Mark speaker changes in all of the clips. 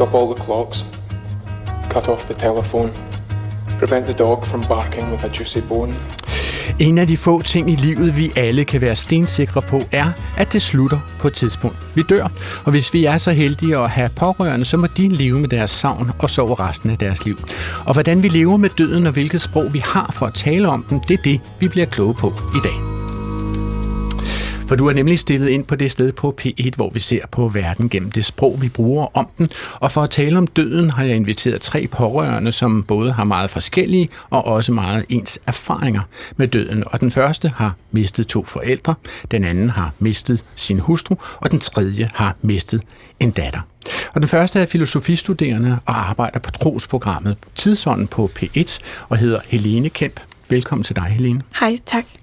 Speaker 1: Stop all the clocks. Cut off the telephone. Prevent the dog from barking with a juicy bone.
Speaker 2: En af de få ting i livet, vi alle kan være stensikre på, er, at det slutter på et tidspunkt. Vi dør, og hvis vi er så heldige at have pårørende, så må de leve med deres savn og sove resten af deres liv. Og hvordan vi lever med døden og hvilket sprog vi har for at tale om den, det er det, vi bliver kloge på i dag. For du er nemlig stillet ind på det sted på P1, hvor vi ser på verden gennem det sprog, vi bruger om den. Og for at tale om døden har jeg inviteret tre pårørende, som både har meget forskellige og også meget ens erfaringer med døden. Og den første har mistet to forældre, den anden har mistet sin hustru, og den tredje har mistet en datter. Og den første er filosofistuderende og arbejder på trosprogrammet Tidsånden på P1 og hedder Helene Kemp. Velkommen til dig, Helene.
Speaker 3: Hej, tak.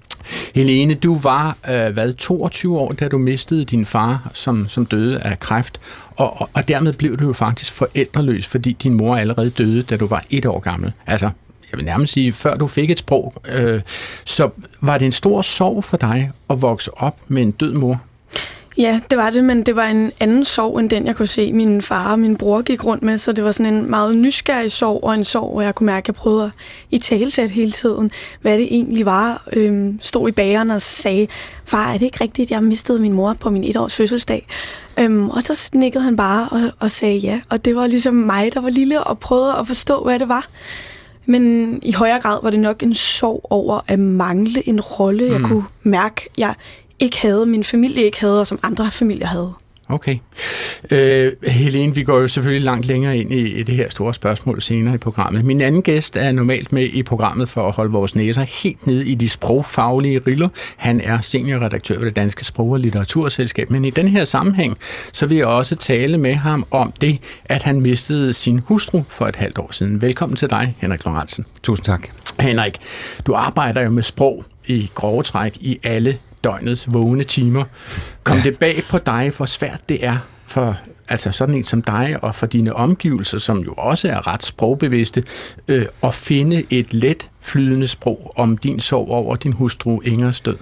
Speaker 2: Helene, du var øh, hvad, 22 år, da du mistede din far, som, som døde af kræft, og, og, og dermed blev du jo faktisk forældreløs, fordi din mor allerede døde, da du var et år gammel. Altså, jeg vil nærmest sige, før du fik et sprog. Øh, så var det en stor sorg for dig at vokse op med en død mor?
Speaker 3: Ja, det var det, men det var en anden sorg, end den jeg kunne se min far og min bror gik rundt med, så det var sådan en meget nysgerrig sorg, og en sorg, hvor jeg kunne mærke, at jeg prøvede at i talsæt hele tiden, hvad det egentlig var. Øhm, stod i bageren og sagde, far, er det ikke rigtigt, at jeg mistede min mor på min etårs fødselsdag? Øhm, og så snikkede han bare og, og sagde ja, og det var ligesom mig, der var lille og prøvede at forstå, hvad det var. Men i højere grad var det nok en sorg over at mangle en rolle, mm. jeg kunne mærke, jeg ikke havde, min familie ikke havde, og som andre familier havde.
Speaker 2: Okay. Øh, Helene, vi går jo selvfølgelig langt længere ind i, i det her store spørgsmål senere i programmet. Min anden gæst er normalt med i programmet for at holde vores næser helt nede i de sprogfaglige riller. Han er seniorredaktør ved det Danske Sprog- og Litteraturselskab. Men i den her sammenhæng, så vil jeg også tale med ham om det, at han mistede sin hustru for et halvt år siden. Velkommen til dig, Henrik Lorentzen.
Speaker 4: Tusind tak.
Speaker 2: Henrik, du arbejder jo med sprog i grove træk i alle døgnets vågne timer. Kom ja. det bag på dig, hvor svært det er for altså sådan en som dig og for dine omgivelser, som jo også er ret sprogbevidste, øh, at finde et let flydende sprog om din sorg over din hustru Ingers død?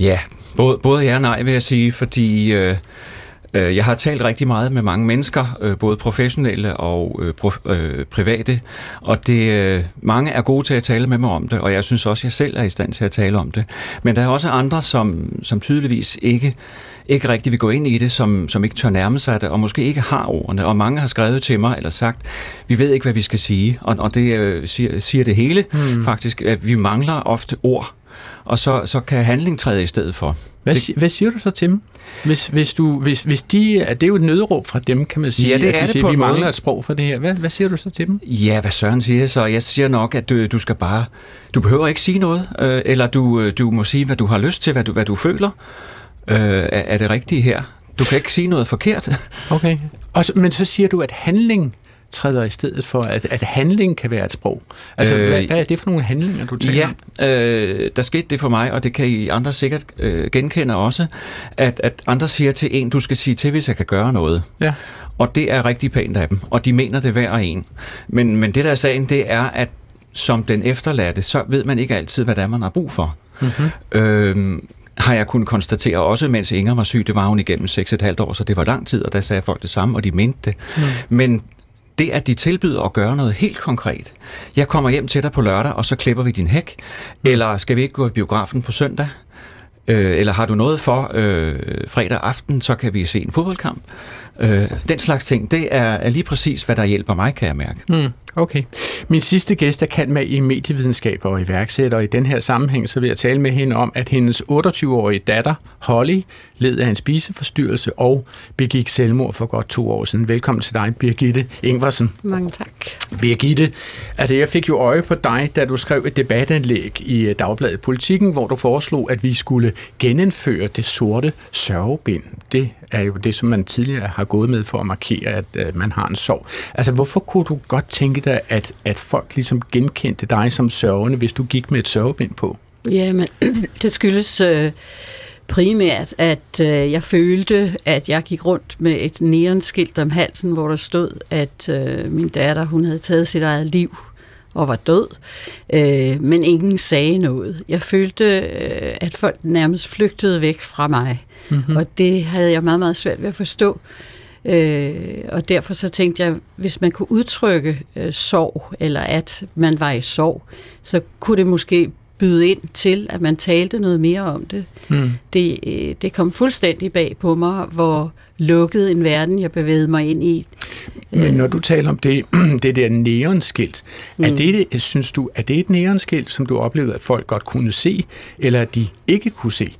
Speaker 4: Ja, både, både ja og nej vil jeg sige, fordi øh, jeg har talt rigtig meget med mange mennesker, øh, både professionelle og øh, private, og det, mange er gode til at tale med mig om det, og jeg synes også, at jeg selv er i stand til at tale om det. Men der er også andre, som, som tydeligvis ikke ikke rigtig vil gå ind i det, som, som ikke tør nærme sig det, og måske ikke har ordene. Og mange har skrevet til mig, eller sagt, vi ved ikke, hvad vi skal sige. Og, og det øh, siger, siger det hele hmm. faktisk, at vi mangler ofte ord og så, så kan handling træde i stedet for.
Speaker 2: Hvad, det, hvad siger du så til dem? Hvis, hvis, du, hvis, hvis de, det er jo et nødråb fra dem, kan man sige,
Speaker 4: ja, det
Speaker 2: at de
Speaker 4: er det
Speaker 2: siger, vi mangler et sprog for det her. Hvad, hvad siger du så til dem?
Speaker 4: Ja, hvad Søren siger så? Jeg siger nok, at du, du skal bare, du behøver ikke sige noget, øh, eller du, øh, du må sige, hvad du har lyst til, hvad du, hvad du føler. Øh, er, er det rigtige her? Du kan ikke sige noget forkert.
Speaker 2: Okay. Og så, men så siger du, at handling træder i stedet for, at, at handling kan være et sprog. Altså, øh, hvad, hvad er det for nogle handlinger, du
Speaker 4: taler Ja, øh, der skete det for mig, og det kan I andre sikkert øh, genkende også, at, at andre siger til en, du skal sige til, hvis jeg kan gøre noget. Ja. Og det er rigtig pænt af dem, og de mener det hver en. Men, men det der er sagen, det er, at som den efterladte, så ved man ikke altid, hvad det er, man har brug for. Mm-hmm. Øh, har jeg kunnet konstatere også, mens Inger var syg, det var hun igennem 6,5 år, så det var lang tid, og der sagde folk det samme, og de mente det. Mm. Men det, at de tilbyder at gøre noget helt konkret. Jeg kommer hjem til dig på lørdag, og så klipper vi din hæk. Mm. Eller skal vi ikke gå i biografen på søndag? Øh, eller har du noget for øh, fredag aften, så kan vi se en fodboldkamp. Øh, den slags ting, det er, er lige præcis, hvad der hjælper mig, kan jeg mærke.
Speaker 2: Mm, okay. Min sidste gæst er kan med i medievidenskab og iværksætter, og i den her sammenhæng så vil jeg tale med hende om, at hendes 28-årige datter, Holly, led af en spiseforstyrrelse og begik selvmord for godt to år siden. Velkommen til dig, Birgitte Ingvarsen.
Speaker 5: Mange tak.
Speaker 2: Birgitte, altså jeg fik jo øje på dig, da du skrev et debatindlæg i Dagbladet Politikken, hvor du foreslog, at vi skulle genindføre det sorte sørgebind. Det er jo det, som man tidligere har gået med for at markere, at øh, man har en sorg. Altså, hvorfor kunne du godt tænke dig, at, at folk ligesom genkendte dig som sørgende, hvis du gik med et sørgebind på?
Speaker 5: Jamen, det skyldes øh, primært, at øh, jeg følte, at jeg gik rundt med et neonskilt om halsen, hvor der stod, at øh, min datter, hun havde taget sit eget liv og var død, øh, men ingen sagde noget. Jeg følte, øh, at folk nærmest flygtede væk fra mig, mm-hmm. og det havde jeg meget, meget svært ved at forstå. Øh, og derfor så tænkte jeg, hvis man kunne udtrykke øh, sorg, eller at man var i sorg, så kunne det måske byde ind til, at man talte noget mere om det. Mm. Det, øh, det kom fuldstændig bag på mig, hvor lukket en verden, jeg bevægede mig ind i.
Speaker 2: Men når du taler om det, det der neonskilt, mm. er det, synes du, er det et neonskilt, som du oplevede, at folk godt kunne se, eller at de ikke kunne se?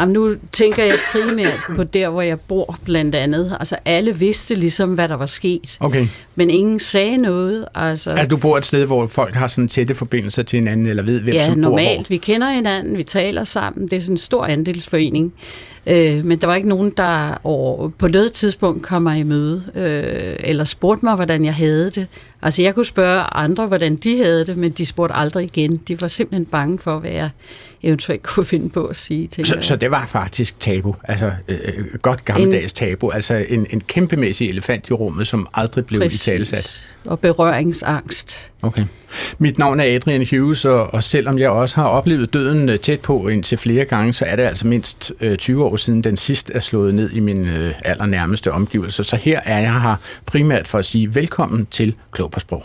Speaker 5: Jamen, nu tænker jeg primært på der, hvor jeg bor, blandt andet. Altså, alle vidste ligesom, hvad der var sket.
Speaker 2: Okay.
Speaker 5: Men ingen sagde noget. Altså,
Speaker 2: at du bor et sted, hvor folk har sådan tætte forbindelser til hinanden, eller ved, hvem
Speaker 5: ja,
Speaker 2: som
Speaker 5: bor normalt.
Speaker 2: hvor?
Speaker 5: Vi kender hinanden, vi taler sammen. Det er sådan en stor andelsforening. Øh, men der var ikke nogen, der over, på noget tidspunkt kom mig i møde, øh, eller spurgte mig, hvordan jeg havde det. Altså, jeg kunne spørge andre, hvordan de havde det, men de spurgte aldrig igen. De var simpelthen bange for, hvad jeg eventuelt kunne finde på at sige.
Speaker 2: Så, så det var faktisk tabu, altså øh, øh, godt gammeldags tabu, altså en, en kæmpemæssig elefant i rummet, som aldrig blev i talesat.
Speaker 5: og berøringsangst.
Speaker 2: Okay. Mit navn er Adrian Hughes, og, og selvom jeg også har oplevet døden øh, tæt på indtil flere gange, så er det altså mindst øh, 20 år siden den sidst er slået ned i min øh, allernærmeste omgivelser. Så her er jeg her primært for at sige velkommen til Klog på Sprog.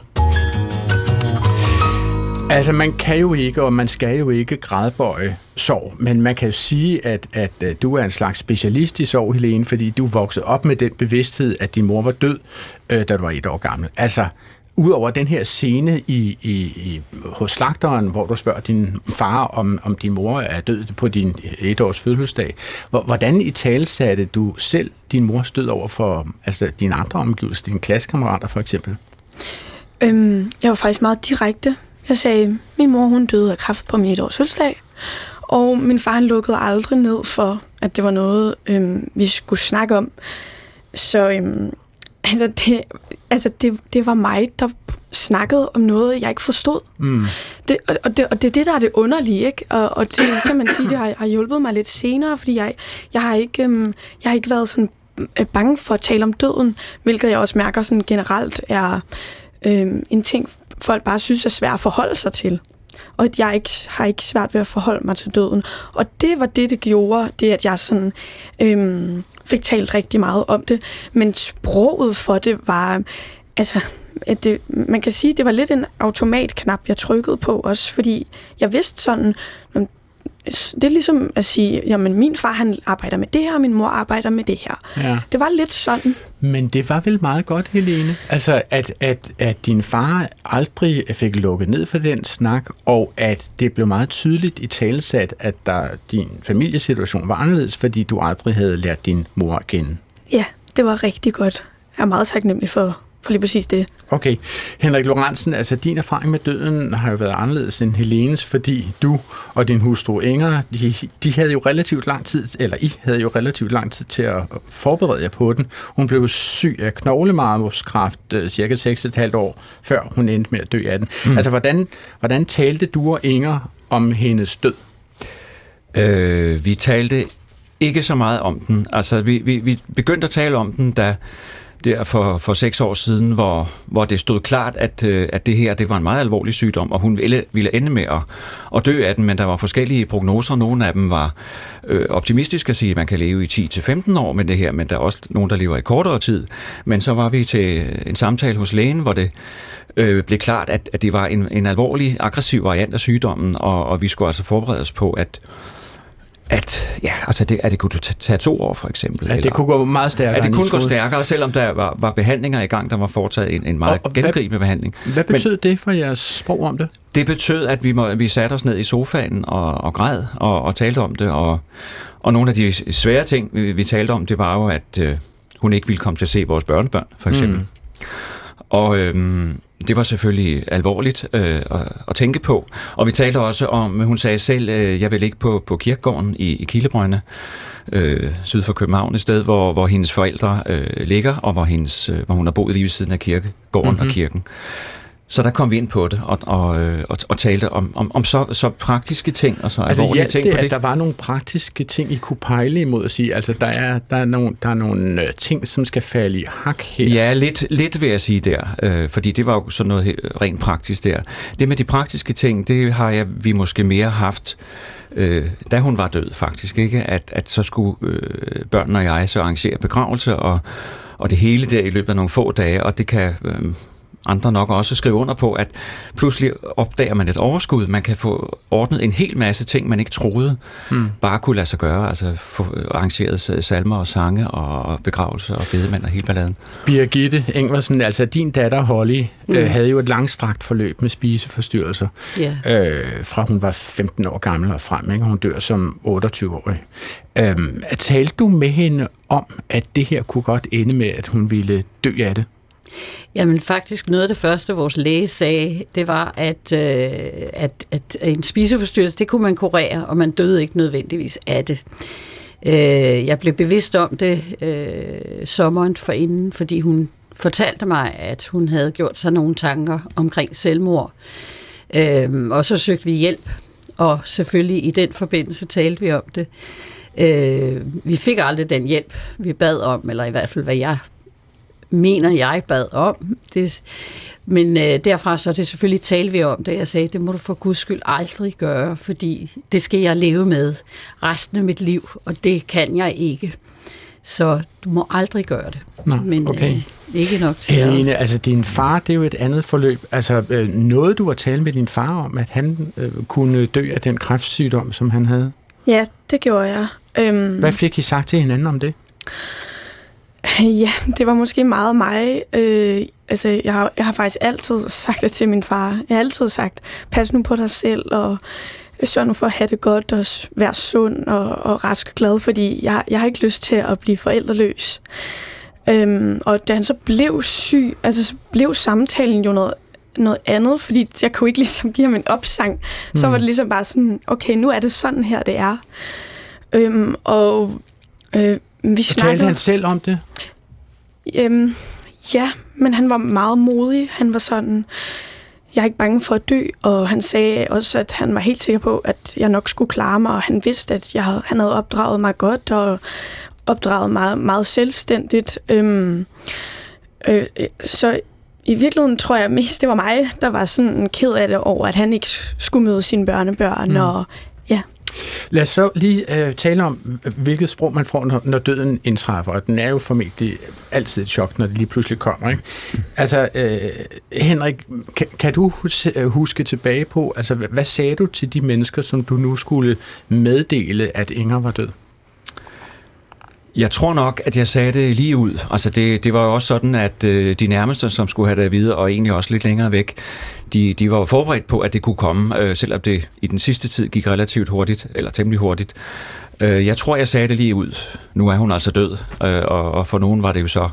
Speaker 2: Altså, man kan jo ikke, og man skal jo ikke grædbøje sorg, men man kan jo sige, at, at, at du er en slags specialist i sorg, Helene, fordi du voksede op med den bevidsthed, at din mor var død, øh, da du var et år gammel. Altså, Udover den her scene i, i, i, hos slagteren, hvor du spørger din far, om, om din mor er død på din etårs fødselsdag, hvordan i tale satte du selv din mors død over for altså, dine andre omgivelser, dine klassekammerater for eksempel?
Speaker 3: Øhm, jeg var faktisk meget direkte. Jeg sagde, min mor hun døde af kræft på min etårs fødselsdag, og min far han lukkede aldrig ned for, at det var noget, øhm, vi skulle snakke om. Så øhm, altså, det, altså det, det var mig, der snakkede om noget, jeg ikke forstod. Mm. Det, og, og, det, og det er det, der er det underlige, ikke? Og, og det kan man sige, det har, har hjulpet mig lidt senere, fordi jeg, jeg, har, ikke, øhm, jeg har ikke været sådan øh, bange for at tale om døden, hvilket jeg også mærker sådan generelt er øhm, en ting, folk bare synes er svært at forholde sig til. Og at jeg ikke, har ikke svært ved at forholde mig til døden. Og det var det, det gjorde, det at jeg sådan, øhm, fik talt rigtig meget om det. Men sproget for det var, altså, at det, man kan sige, det var lidt en automatknap, jeg trykkede på også, fordi jeg vidste sådan, det er ligesom at sige, jamen min far han arbejder med det her, og min mor arbejder med det her. Ja. Det var lidt sådan.
Speaker 2: Men det var vel meget godt, Helene? Altså, at, at, at din far aldrig fik lukket ned for den snak, og at det blev meget tydeligt i talesat, at der, din familiesituation var anderledes, fordi du aldrig havde lært din mor at kende.
Speaker 3: Ja, det var rigtig godt. Jeg er meget taknemmelig for, for lige præcis det.
Speaker 2: Okay. Henrik Lorentzen, altså din erfaring med døden har jo været anderledes end Helenes, fordi du og din hustru Inger, de, de havde jo relativt lang tid, eller I havde jo relativt lang tid til at forberede jer på den. Hun blev syg af knoglemarmorskræft uh, cirka 6,5 år, før hun endte med at dø af den. Mm. Altså, hvordan, hvordan talte du og Inger om hendes død?
Speaker 4: Øh, vi talte ikke så meget om den. Altså, vi, vi, vi begyndte at tale om den, da der for, for seks år siden, hvor, hvor det stod klart, at, øh, at det her det var en meget alvorlig sygdom, og hun ville, ville ende med at, at dø af den, men der var forskellige prognoser. Nogle af dem var øh, optimistiske at sige, at man kan leve i 10-15 år med det her, men der er også nogen, der lever i kortere tid. Men så var vi til en samtale hos lægen, hvor det øh, blev klart, at, at det var en, en alvorlig, aggressiv variant af sygdommen, og, og vi skulle altså forberede os på, at at, ja, altså det, at det kunne tage to år for eksempel.
Speaker 2: At det kunne gå meget stærkere.
Speaker 4: At det kunne gå stærkere, selvom der var, var behandlinger i gang, der var foretaget en, en meget og, og gennemgribende behandling.
Speaker 2: Hvad betød Men, det for jeres sprog om det?
Speaker 4: Det betød, at vi, må, vi satte os ned i sofaen og, og græd og, og talte om det, og, og nogle af de svære ting, vi, vi talte om, det var jo, at øh, hun ikke ville komme til at se vores børnebørn, for eksempel. Mm. Og øhm, det var selvfølgelig alvorligt øh, at, tænke på. Og vi talte også om, hun sagde selv, øh, jeg vil ikke på, på kirkegården i, i Kilebrønne, øh, syd for København, et sted, hvor, hvor hendes forældre øh, ligger, og hvor, hendes, øh, hvor hun har boet lige ved siden af kirkegården mm-hmm. og kirken. Så der kom vi ind på det og, og, øh, og, og talte om, om, om så, så praktiske ting og så altså, alvorlige ting.
Speaker 2: Det,
Speaker 4: på det.
Speaker 2: der var nogle praktiske ting, I kunne pejle imod at sige, altså der er, der er, nogle, der er nogle øh, ting, som skal falde i hak her.
Speaker 4: Ja, lidt, lidt vil jeg sige der, øh, fordi det var jo sådan noget rent praktisk der. Det med de praktiske ting, det har jeg, vi måske mere haft øh, da hun var død faktisk, ikke? At, at så skulle øh, børnene og jeg så arrangere begravelse, og, og det hele der i løbet af nogle få dage, og det kan øh, andre nok også skrive under på, at pludselig opdager man et overskud. Man kan få ordnet en hel masse ting, man ikke troede hmm. bare kunne lade sig gøre. Altså få arrangeret salmer og sange og begravelser og bedemand og hele balladen.
Speaker 2: Birgitte Engversen, altså din datter Holly, øh, mm. øh, havde jo et langstrakt forløb med spiseforstyrrelser. Yeah. Øh, fra hun var 15 år gammel og frem. Ikke? Hun dør som 28-årig. Øh, talte du med hende om, at det her kunne godt ende med, at hun ville dø af det?
Speaker 5: Jamen faktisk noget af det første, vores læge sagde, det var, at, øh, at, at en spiseforstyrrelse, det kunne man kurere, og man døde ikke nødvendigvis af det. Øh, jeg blev bevidst om det øh, sommeren forinden, fordi hun fortalte mig, at hun havde gjort sig nogle tanker omkring selvmord. Øh, og så søgte vi hjælp, og selvfølgelig i den forbindelse talte vi om det. Øh, vi fik aldrig den hjælp, vi bad om, eller i hvert fald hvad jeg mener jeg bad om. Det, men øh, derfra så det selvfølgelig talte vi om det. Jeg sagde, det må du for guds skyld aldrig gøre, fordi det skal jeg leve med resten af mit liv, og det kan jeg ikke. Så du må aldrig gøre det.
Speaker 2: Nå, Men okay. øh,
Speaker 5: ikke nok til
Speaker 2: Helene, altså din far, det er jo et andet forløb. Altså øh, noget du har talt med din far om, at han øh, kunne dø af den kræftsygdom, som han havde?
Speaker 3: Ja, det gjorde jeg.
Speaker 2: Øhm... Hvad fik I sagt til hinanden om det?
Speaker 3: Ja, det var måske meget mig. Øh, altså, jeg har, jeg har faktisk altid sagt det til min far. Jeg har altid sagt, pas nu på dig selv, og sørg nu for at have det godt, og være sund og, og rask og glad, fordi jeg, jeg har ikke lyst til at blive forældreløs. Øhm, og da han så blev syg, altså så blev samtalen jo noget, noget andet, fordi jeg kunne ikke ligesom give ham en opsang. Mm. Så var det ligesom bare sådan, okay, nu er det sådan her, det er. Øhm, og
Speaker 2: øh, vi snakkede... Talte han selv om det?
Speaker 3: Øhm, ja, men han var meget modig. Han var sådan, jeg er ikke bange for at dø, og han sagde også, at han var helt sikker på, at jeg nok skulle klare mig, og han vidste, at jeg havde, han havde opdraget mig godt, og opdraget mig meget selvstændigt. Øhm, øh, så i virkeligheden tror jeg mest, det var mig, der var sådan ked af det over, at han ikke skulle møde sine børnebørn, mm. og ja.
Speaker 2: Lad os så lige øh, tale om, hvilket sprog man får, når, når døden indtræffer. Og den er jo formentlig altid et chok, når det lige pludselig kommer. Ikke? Altså, øh, Henrik, kan, kan du øh, huske tilbage på, altså, hvad sagde du til de mennesker, som du nu skulle meddele, at Inger var død?
Speaker 4: Jeg tror nok, at jeg sagde det lige ud. Altså det, det var jo også sådan, at øh, de nærmeste, som skulle have det videre, og egentlig også lidt længere væk, de, de var jo forberedt på, at det kunne komme, øh, selvom det i den sidste tid gik relativt hurtigt, eller temmelig hurtigt. Øh, jeg tror, jeg sagde det lige ud. Nu er hun altså død, øh, og, og for nogen var det jo så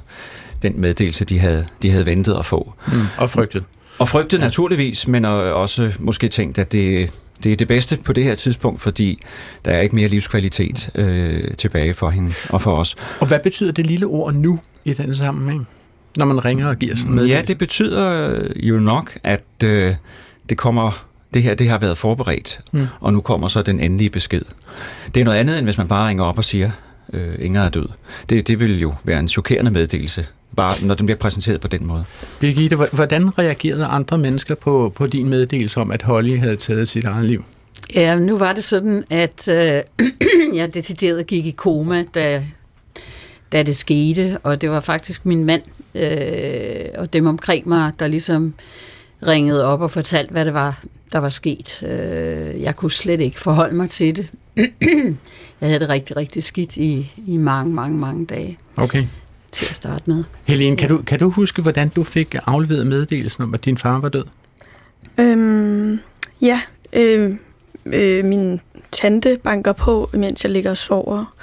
Speaker 4: den meddelelse, de havde, de havde ventet at få.
Speaker 2: Mm, og frygtet.
Speaker 4: Og frygtet ja. naturligvis, men også måske tænkt, at det, det er det bedste på det her tidspunkt, fordi der er ikke mere livskvalitet øh, tilbage for hende og for os.
Speaker 2: Og hvad betyder det lille ord nu i den sammenhæng, når man ringer og giver sådan med?
Speaker 4: Ja, det betyder jo nok, at øh, det kommer det her det har været forberedt, mm. og nu kommer så den endelige besked. Det er noget andet, end hvis man bare ringer op og siger, øh, Inger er død. Det, det vil jo være en chokerende meddelelse, bare når den bliver præsenteret på den måde.
Speaker 2: Birgitte, hvordan reagerede andre mennesker på, på din meddelelse om, at Holly havde taget sit eget liv?
Speaker 5: Ja, nu var det sådan, at øh, jeg decideret gik i koma, da, da det skete, og det var faktisk min mand øh, og dem omkring mig, der ligesom ringede op og fortalte, hvad det var, der var sket. Øh, jeg kunne slet ikke forholde mig til det. jeg havde det rigtig, rigtig skidt i, i mange, mange, mange dage.
Speaker 2: Okay
Speaker 5: til at starte med.
Speaker 2: Helene, kan, du, kan du huske, hvordan du fik afleveret meddelelsen om, at din far var død?
Speaker 3: Øhm, ja, øh, øh, min tante banker på, mens jeg ligger og sover,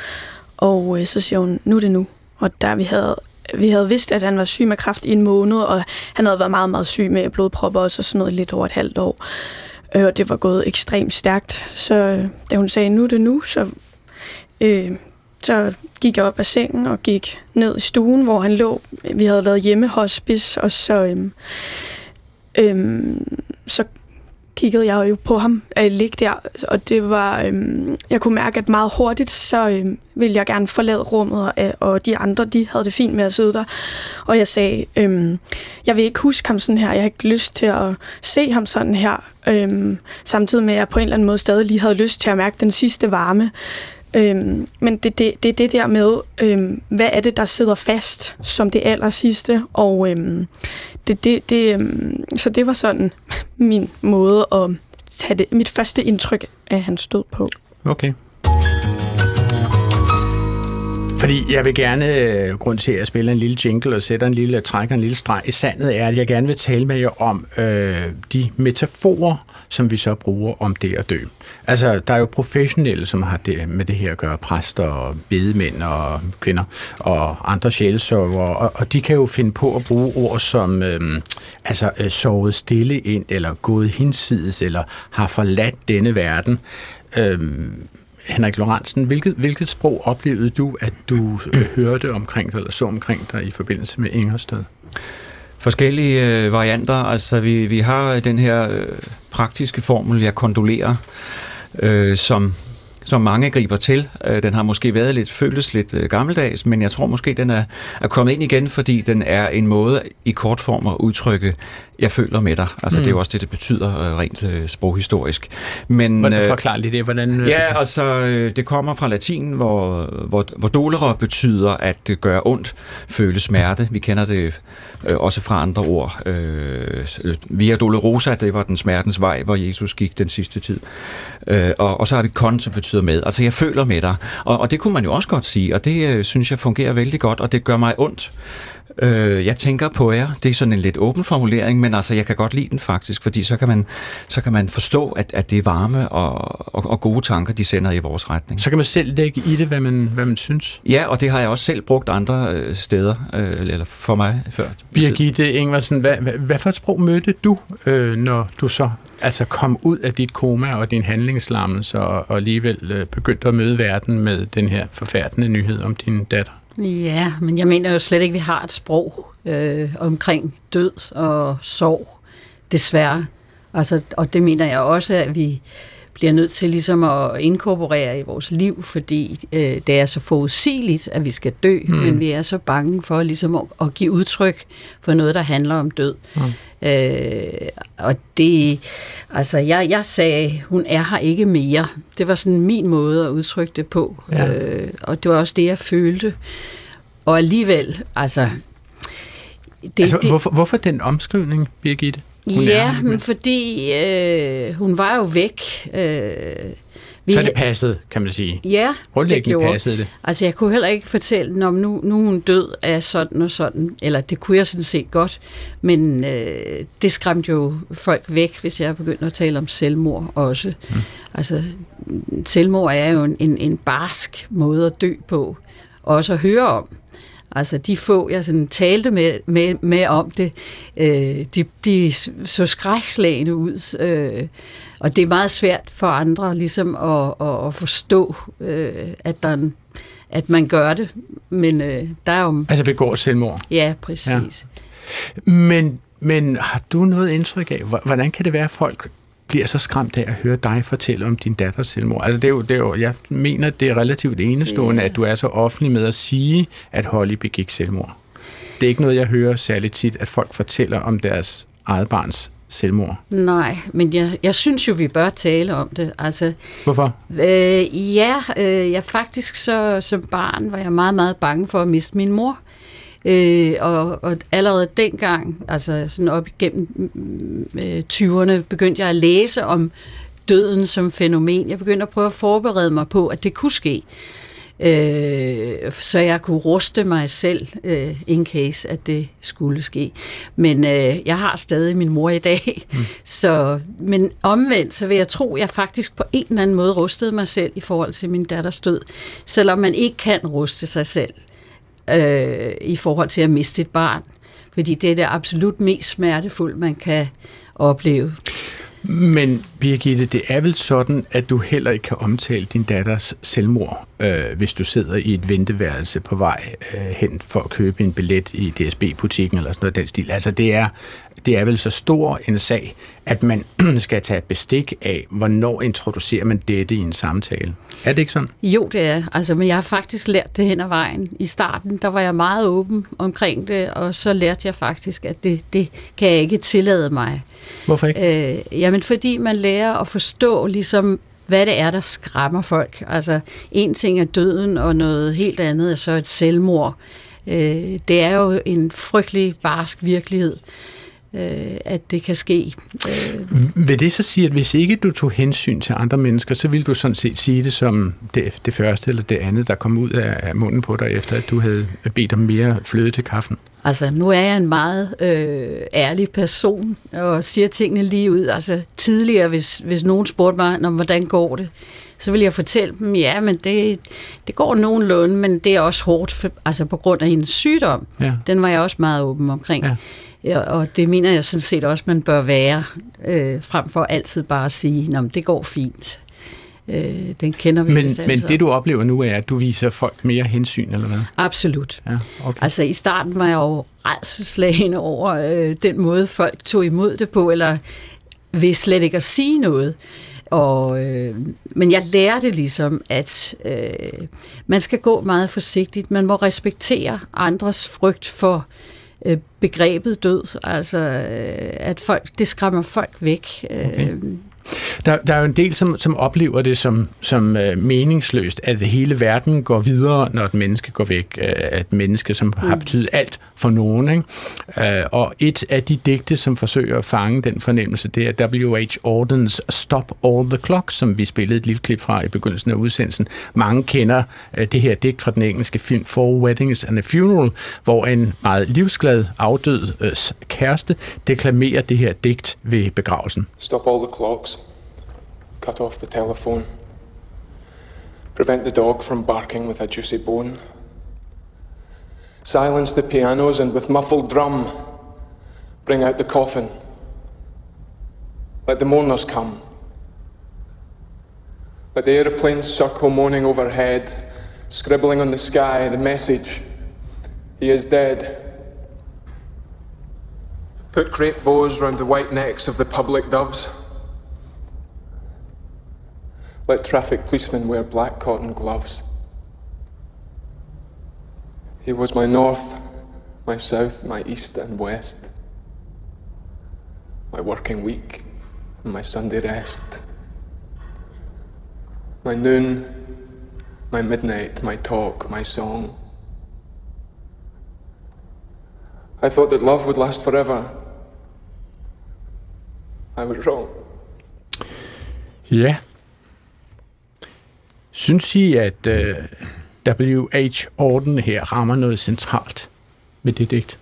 Speaker 3: og øh, så siger hun, nu er det nu. Og der vi havde vi havde vidst, at han var syg med kræft i en måned, og han havde været meget, meget syg med blodpropper og så sådan noget lidt over et halvt år. Øh, og det var gået ekstremt stærkt. Så øh, da hun sagde, nu er det nu, så øh, så gik jeg op af sengen og gik ned i stuen, hvor han lå. Vi havde lavet hjemmehospice, og så, øhm, øhm, så kiggede jeg jo på ham at ligge der, og det var, øhm, jeg kunne mærke, at meget hurtigt, så øhm, ville jeg gerne forlade rummet, og, og de andre, de havde det fint med at sidde der. Og jeg sagde, øhm, jeg vil ikke huske ham sådan her, jeg har ikke lyst til at se ham sådan her, øhm, samtidig med, at jeg på en eller anden måde stadig lige havde lyst til at mærke den sidste varme. Øhm, men det er det, det, det der med, øhm, hvad er det, der sidder fast som det aller sidste, og øhm, det, det, det, øhm, så det var sådan min måde at tage det, mit første indtryk af hans stod på.
Speaker 2: Okay. Fordi jeg vil gerne, øh, grund til at spille en lille jingle og sætte en lille, øh, trækker en lille streg i sandet, er, at jeg gerne vil tale med jer om øh, de metaforer, som vi så bruger om det at dø. Altså, der er jo professionelle, som har det, med det her at gøre, præster og bedemænd og kvinder og andre sjælesørgere, og, og de kan jo finde på at bruge ord som øh, altså, øh, sovet stille ind, eller gået hinsides, eller har forladt denne verden. Øh, Henrik Lorentzen, hvilket, hvilket sprog oplevede du, at du øh, hørte omkring dig, eller så omkring dig i forbindelse med Ingersted?
Speaker 4: Forskellige øh, varianter. Altså, vi, vi har den her øh, praktiske formel, jeg kondolerer, øh, som som mange griber til. Øh, den har måske været lidt, føltes lidt øh, gammeldags, men jeg tror måske, den er, er kommet ind igen, fordi den er en måde i kort form at udtrykke, jeg føler med dig. Altså, mm. det er jo også det, det betyder øh, rent sproghistorisk.
Speaker 2: Men, hvordan forklarer lige det? Hvordan,
Speaker 4: ja, altså, det kommer fra latin, hvor, hvor, hvor dolere betyder at det gør ondt, føle smerte. Vi kender det også fra andre ord. via dolorosa, det var den smertens vej, hvor Jesus gik den sidste tid. og, og så har vi kon, som betyder med. Altså, jeg føler med dig. Og, og det kunne man jo også godt sige, og det øh, synes jeg fungerer vældig godt, og det gør mig ondt. Øh, jeg tænker på jer. Det er sådan en lidt åben formulering, men altså, jeg kan godt lide den faktisk, fordi så kan man, så kan man forstå, at, at det er varme og, og, og gode tanker, de sender i vores retning.
Speaker 2: Så kan man selv lægge i det, hvad man, hvad man synes.
Speaker 4: Ja, og det har jeg også selv brugt andre øh, steder, øh, eller for mig før.
Speaker 2: Birgitte Ingvarsen, hvad, hvad, hvad for et sprog mødte du, øh, når du så altså kom ud af dit koma og din handlingslammelse og, og alligevel øh, begyndte at møde verden med den her forfærdende nyhed om din datter?
Speaker 5: Ja, men jeg mener jo slet ikke, at vi har et sprog øh, omkring død og sorg, desværre. Altså, og det mener jeg også, at vi bliver nødt til ligesom at inkorporere i vores liv, fordi øh, det er så forudsigeligt, at vi skal dø, mm. men vi er så bange for ligesom at, at give udtryk for noget, der handler om død. Mm. Øh, og det, altså jeg, jeg sagde, hun er her ikke mere. Det var sådan min måde at udtrykke det på, ja. øh, og det var også det, jeg følte. Og alligevel, altså...
Speaker 2: Det, altså det, hvorfor, hvorfor den omskrivning, Birgitte?
Speaker 5: Hun ja, men fordi øh, hun var jo væk. Øh,
Speaker 2: vi, så det passede, kan man sige.
Speaker 5: Ja,
Speaker 2: det gjorde. passede det.
Speaker 5: Altså, jeg kunne heller ikke fortælle, når nu, nu er hun død af sådan og sådan. Eller det kunne jeg sådan set godt. Men øh, det skræmte jo folk væk, hvis jeg begyndte at tale om selvmord også. Mm. Altså, selvmord er jo en, en, en barsk måde at dø på. Også at høre om. Altså de få, jeg sådan talte med, med, med om det, øh, de, de så skrækslagende ud. Øh, og det er meget svært for andre ligesom at, at, at forstå, øh, at der en, at man gør det. Men øh, der er jo...
Speaker 2: Altså begår selvmord?
Speaker 5: Ja, præcis.
Speaker 2: Ja. Men, men har du noget indtryk af, hvordan kan det være, at folk bliver så skræmt af at høre dig fortælle om din datters selvmord. Altså det er jo, det er jo, jeg mener, det er relativt enestående, yeah. at du er så offentlig med at sige, at Holly begik selvmord. Det er ikke noget, jeg hører særligt tit, at folk fortæller om deres eget barns selvmord.
Speaker 5: Nej, men jeg, jeg synes jo, vi bør tale om det. Altså,
Speaker 2: Hvorfor?
Speaker 5: Øh, ja, øh, jeg faktisk så som barn var jeg meget, meget bange for at miste min mor. Øh, og, og allerede dengang, altså sådan op igennem øh, 20'erne, begyndte jeg at læse om døden som fænomen. Jeg begyndte at prøve at forberede mig på, at det kunne ske. Øh, så jeg kunne ruste mig selv, øh, in case, at det skulle ske. Men øh, jeg har stadig min mor i dag. Mm. Så, men omvendt, så vil jeg tro, at jeg faktisk på en eller anden måde rustede mig selv i forhold til min datters død. Selvom man ikke kan ruste sig selv øh, i forhold til at miste et barn. Fordi det er det absolut mest smertefulde, man kan opleve.
Speaker 2: Men Birgitte, det er vel sådan, at du heller ikke kan omtale din datters selvmord, øh, hvis du sidder i et venteværelse på vej øh, hen for at købe en billet i DSB-butikken eller sådan noget den stil. Altså det er, det er vel så stor en sag, at man skal tage bestik af, hvornår introducerer man dette i en samtale. Er det ikke sådan?
Speaker 5: Jo, det er. Altså, men jeg har faktisk lært det hen ad vejen. I starten, der var jeg meget åben omkring det, og så lærte jeg faktisk, at det, det kan jeg ikke tillade mig.
Speaker 2: Hvorfor ikke?
Speaker 5: Øh, jamen, fordi man lærer at forstå ligesom hvad det er, der skræmmer folk. Altså, en ting er døden, og noget helt andet er så et selvmord. Øh, det er jo en frygtelig barsk virkelighed øh, at det kan ske.
Speaker 2: Øh. Vil det så sige, at hvis ikke du tog hensyn til andre mennesker, så ville du sådan set sige det som det, det første eller det andet, der kom ud af, af munden på dig, efter at du havde bedt om mere fløde til kaffen?
Speaker 5: Altså, nu er jeg en meget øh, ærlig person, og siger tingene lige ud. Altså, tidligere, hvis, hvis nogen spurgte mig, om hvordan går det, så vil jeg fortælle dem, ja, men det, det går nogenlunde, men det er også hårdt, for, altså på grund af hendes sygdom. Ja. Den var jeg også meget åben omkring. Ja. Og det mener jeg sådan set også, man bør være, øh, frem for altid bare at sige, at det går fint. Øh, den kender vi
Speaker 2: Men, men det du oplever nu er, at du viser folk mere hensyn, eller hvad?
Speaker 5: Absolut. Ja, okay. Altså i starten var jeg jo redselslagende over øh, den måde, folk tog imod det på, eller ved slet ikke at sige noget. Og, øh, men jeg lærte ligesom, at øh, man skal gå meget forsigtigt. Man må respektere andres frygt for øh, Øh, begrebet død. Altså, øh, at folk, det skræmmer folk væk. Øh, okay. Øh,
Speaker 2: der, der er jo en del, som, som oplever det som, som uh, meningsløst, at hele verden går videre, når et menneske går væk. Uh, et menneske, som mm. har betydet alt for nogen. Ikke? Uh, og et af de digte, som forsøger at fange den fornemmelse, det er W.H. Audens Stop All the Clock, som vi spillede et lille klip fra i begyndelsen af udsendelsen. Mange kender uh, det her digt fra den engelske film Four Weddings and a Funeral, hvor en meget livsglad afdød uh, kæreste deklamerer det her digt ved begravelsen.
Speaker 1: Stop all the clocks. Cut off the telephone, prevent the dog from barking with a juicy bone, silence the pianos and with muffled drum bring out the coffin. Let the mourners come. Let the aeroplanes circle moaning overhead, scribbling on the sky the message He is dead. Put great bows round the white necks of the public doves. Let traffic policemen wear black cotton gloves. He was my north, my south, my east and west, my working week and my Sunday rest, my noon, my midnight, my talk, my song. I thought that love would last forever. I was wrong.
Speaker 2: Yeah. Synes I, at øh, W.H. Orden her rammer noget centralt med det digt?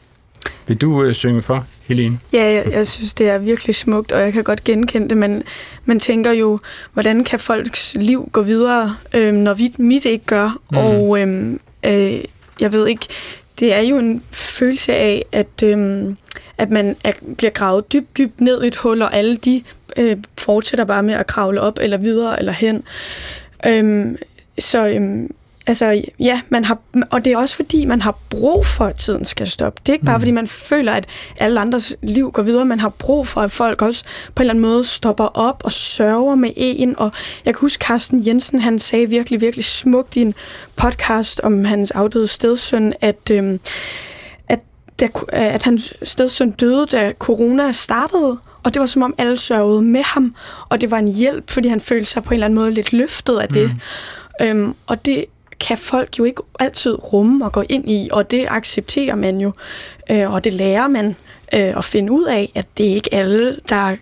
Speaker 2: Vil du uh, synge for, Helene?
Speaker 3: Ja, jeg, jeg synes, det er virkelig smukt, og jeg kan godt genkende det, men man tænker jo, hvordan kan folks liv gå videre, øh, når vi, mit ikke gør? Mm. Og øh, øh, jeg ved ikke, det er jo en følelse af, at, øh, at man er, bliver gravet dybt, dybt ned i et hul, og alle de øh, fortsætter bare med at kravle op, eller videre, eller hen. Øhm, så øhm, altså, ja, man har, og det er også fordi, man har brug for, at tiden skal stoppe. Det er ikke bare, mm. fordi man føler, at alle andres liv går videre. Man har brug for, at folk også på en eller anden måde stopper op og sørger med en. Og jeg kan huske, Carsten Jensen, han sagde virkelig, virkelig smukt i en podcast om hans afdøde stedsøn, at, øhm, at, da, at hans stedsøn døde, da corona startede. Og det var som om alle sørgede med ham, og det var en hjælp, fordi han følte sig på en eller anden måde lidt løftet af det. Mm. Øhm, og det kan folk jo ikke altid rumme og gå ind i, og det accepterer man jo, øh, og det lærer man øh, at finde ud af, at det er ikke alle, der,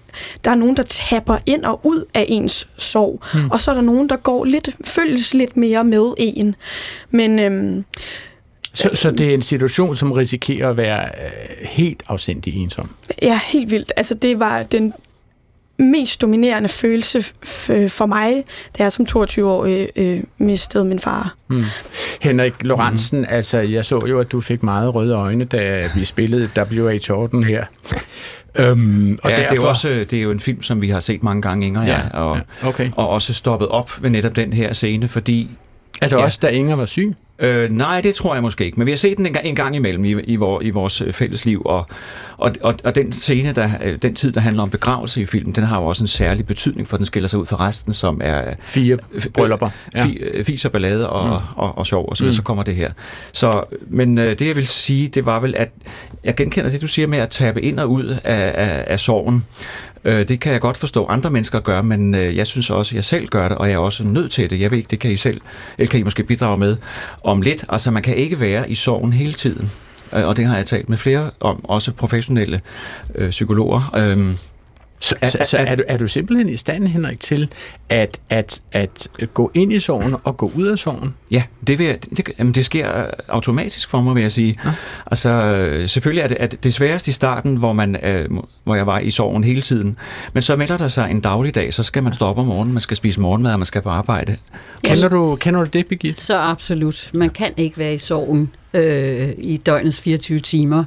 Speaker 3: der er nogen, der tapper ind og ud af ens sorg, mm. og så er der nogen, der går lidt, føles lidt mere med en. Men øhm,
Speaker 2: så, så det er en situation, som risikerer at være øh, helt afsindig ensom?
Speaker 3: Ja, helt vildt. Altså det var den mest dominerende følelse for mig, da jeg som 22 år øh, øh, mistede min far. Mm.
Speaker 2: Henrik Lorentzen, mm. altså jeg så jo, at du fik meget røde øjne, da vi spillede W.H. Orden her.
Speaker 4: Øhm, og ja, derfor... det, er jo også, det er jo en film, som vi har set mange gange, Inger, ja, ja, og, ja, okay. og også stoppet op ved netop den her scene, fordi...
Speaker 2: Altså ja, også da Inger var syg?
Speaker 4: Øh, nej, det tror jeg måske ikke, men vi har set den en gang, en gang imellem i, i, vor, i vores øh, fælles liv, og, og, og, og den scene, der, øh, den tid, der handler om begravelse i filmen, den har jo også en særlig betydning, for den skiller sig ud fra resten, som er...
Speaker 2: Fire bryllupper.
Speaker 4: Ja. Fi, øh, fis og ballade og, mm. og, og, og sjov, og så, mm. så kommer det her. Så, men det, jeg vil sige, det var vel, at jeg genkender det, du siger med at tabe ind og ud af, af, af sorgen, Øh, det kan jeg godt forstå, andre mennesker gør, men øh, jeg synes også, at jeg selv gør det, og jeg er også nødt til det. Jeg ved ikke, det kan I selv, eller kan I måske bidrage med om lidt. Altså, man kan ikke være i sorgen hele tiden. Øh, og det har jeg talt med flere om, også professionelle øh, psykologer. Øh,
Speaker 2: så, så, så er, du, er du simpelthen i stand, Henrik, til at, at, at gå ind i sorgen og gå ud af sorgen?
Speaker 4: Ja, det, vil, det, jamen det sker automatisk for mig, vil jeg sige. Ja. Altså, selvfølgelig er det, at det sværeste i starten, hvor, man, øh, hvor jeg var i sorgen hele tiden. Men så melder der sig en dagligdag, så skal man stoppe om morgenen, man skal spise morgenmad, og man skal på arbejde.
Speaker 2: Kender du, kender du det, Birgitte?
Speaker 5: Så absolut. Man kan ikke være i sorgen øh, i døgnets 24 timer.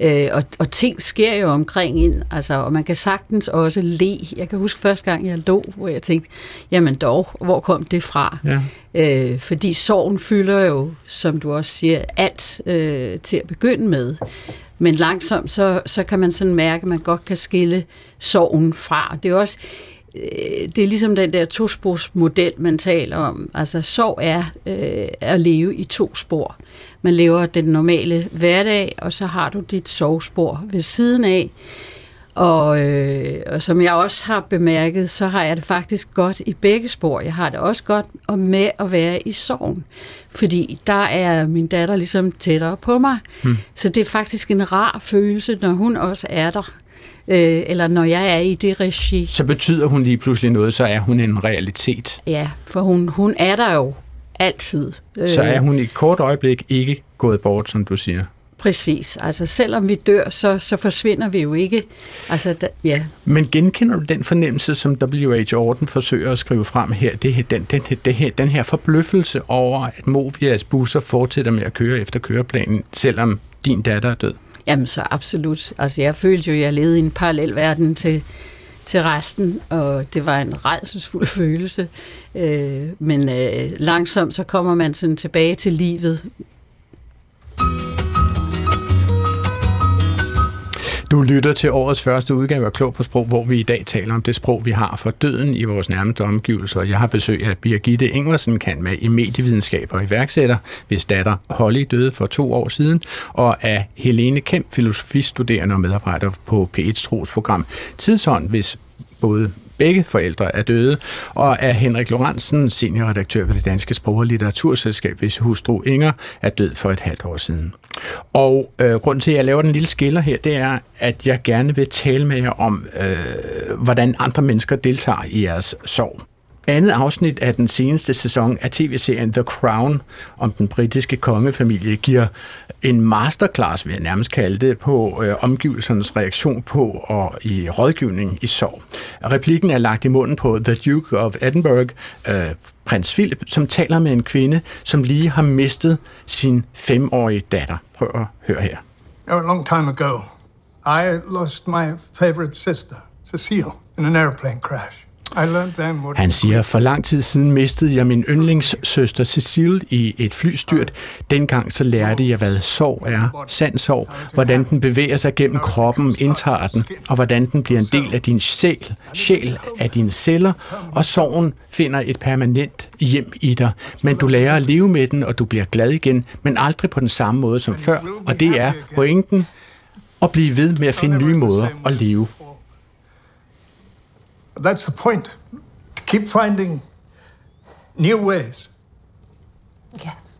Speaker 5: Øh, og, og ting sker jo omkring ind, altså, og man kan sagtens også le. Jeg kan huske første gang, jeg lå, hvor jeg tænkte, jamen dog, hvor kom det fra? Ja. Øh, fordi sorgen fylder jo, som du også siger, alt øh, til at begynde med. Men langsomt, så, så kan man sådan mærke, at man godt kan skille sorgen fra. Det er også øh, det er ligesom den der tosporsmodel, man taler om. Altså, sorg er øh, at leve i to spor. Man lever den normale hverdag, og så har du dit sovspor ved siden af. Og, øh, og som jeg også har bemærket, så har jeg det faktisk godt i begge spor. Jeg har det også godt med at være i sorgen, fordi der er min datter ligesom tættere på mig. Hmm. Så det er faktisk en rar følelse, når hun også er der. Øh, eller når jeg er i det regi.
Speaker 2: Så betyder hun lige pludselig noget, så er hun en realitet.
Speaker 5: Ja, for hun, hun er der jo Altid.
Speaker 2: Så er hun i et kort øjeblik ikke gået bort, som du siger?
Speaker 5: Præcis. Altså selvom vi dør, så, så forsvinder vi jo ikke. Altså, da, ja.
Speaker 2: Men genkender du den fornemmelse, som W.H. Orden forsøger at skrive frem her? Det, her den, den, den, her, den her forbløffelse over, at Movias busser fortsætter med at køre efter køreplanen, selvom din datter er død?
Speaker 5: Jamen så absolut. Altså jeg følte jo, at jeg levede i en parallel verden til, til resten, og det var en redselsfuld følelse. Øh, men øh, langsomt så kommer man sådan tilbage til livet.
Speaker 2: Du lytter til årets første udgave af Klog på Sprog, hvor vi i dag taler om det sprog, vi har for døden i vores nærmeste omgivelser. Jeg har besøg af Birgitte Ingersen, kan med i medievidenskab og iværksætter, hvis datter Holly døde for to år siden, og af Helene Kemp, filosofistuderende og medarbejder på P1's trosprogram Tidshånd, hvis både begge forældre er døde, og er Henrik Lorentzen, seniorredaktør ved det Danske Sprog- og Litteraturselskab, hvis hustru Inger er død for et halvt år siden. Og øh, grunden til, at jeg laver den lille skiller her, det er, at jeg gerne vil tale med jer om, øh, hvordan andre mennesker deltager i jeres sorg. Andet afsnit af den seneste sæson af tv-serien The Crown om den britiske kongefamilie giver en masterclass, vil jeg nærmest kalde det, på øh, omgivelsernes reaktion på og i rådgivning i sorg. Replikken er lagt i munden på The Duke of Edinburgh, øh, prins Philip, som taler med en kvinde, som lige har mistet sin femårige datter. Prøv at høre her.
Speaker 6: Oh, a long time ago, I lost my favorite sister, Cecile, in an airplane crash.
Speaker 2: Han siger, for lang tid siden mistede jeg min yndlingssøster Cecile i et flystyrt. Dengang så lærte jeg, hvad sorg er, sand sorg, hvordan den bevæger sig gennem kroppen, indtager den, og hvordan den bliver en del af din sjæl, sjæl af dine celler, og sorgen finder et permanent hjem i dig. Men du lærer at leve med den, og du bliver glad igen, men aldrig på den samme måde som før, og det er pointen. At blive ved med at finde nye måder at leve
Speaker 6: That's the point. Keep finding new ways.
Speaker 2: Yes.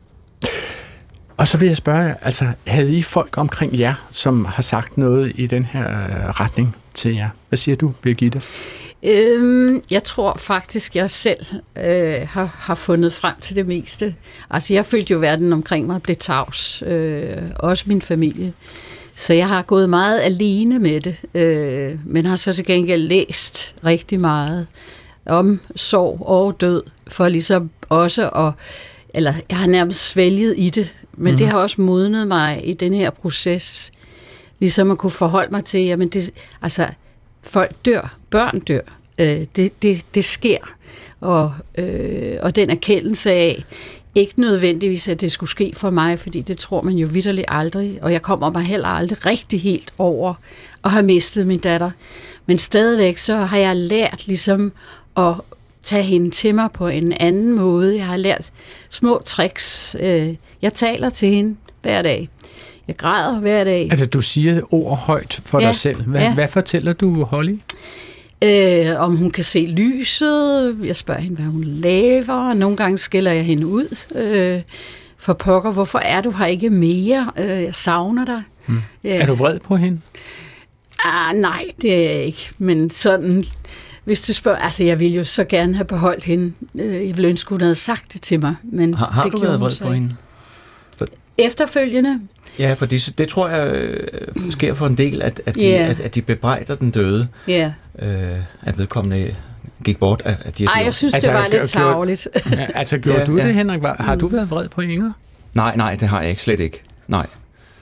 Speaker 2: Og så vil jeg spørge altså havde I folk omkring jer, som har sagt noget i den her øh, retning til jer? Hvad siger du, Birgitte?
Speaker 5: Øhm, jeg tror faktisk, jeg selv øh, har, har fundet frem til det meste. Altså, jeg følte jo, verden omkring mig blev tavs. Øh, også min familie. Så jeg har gået meget alene med det, øh, men har så til gengæld læst rigtig meget om sorg og død, for ligesom også at, eller jeg har nærmest svælget i det, men mm. det har også modnet mig i den her proces, ligesom at kunne forholde mig til, jamen det, altså folk dør, børn dør, øh, det, det, det sker, og, øh, og den erkendelse af, ikke nødvendigvis, at det skulle ske for mig, fordi det tror man jo vidderligt aldrig, og jeg kommer mig heller aldrig rigtig helt over at have mistet min datter. Men stadigvæk så har jeg lært ligesom at tage hende til mig på en anden måde. Jeg har lært små tricks. Øh, jeg taler til hende hver dag. Jeg græder hver dag.
Speaker 2: Altså, du siger ord højt for ja, dig selv. Hvad, ja. hvad fortæller du, Holly?
Speaker 5: Øh, om hun kan se lyset. Jeg spørger hende, hvad hun laver. Nogle gange skiller jeg hende ud. Øh, for pokker, hvorfor er du her ikke mere? Øh, jeg savner dig.
Speaker 2: Mm. Ja. Er du vred på hende?
Speaker 5: Ah, nej, det er jeg ikke. Men sådan, hvis du spørger, altså jeg ville jo så gerne have beholdt hende. Øh, jeg ville ønske, hun havde sagt det til mig. Men
Speaker 4: har har
Speaker 5: det
Speaker 4: du været vred på hende?
Speaker 5: Efterfølgende?
Speaker 4: Ja, for det, det tror jeg øh, sker for en del, at, at, de, yeah. at, at de bebrejder den døde.
Speaker 5: Ja.
Speaker 4: Yeah. Øh, at vedkommende gik bort af, af de
Speaker 5: Ej, jeg synes, altså, det var lidt tageligt.
Speaker 2: Altså, gjorde ja, du ja. det, Henrik? Har du været vred på Inger?
Speaker 4: Nej, nej, det har jeg ikke. Slet ikke. Nej.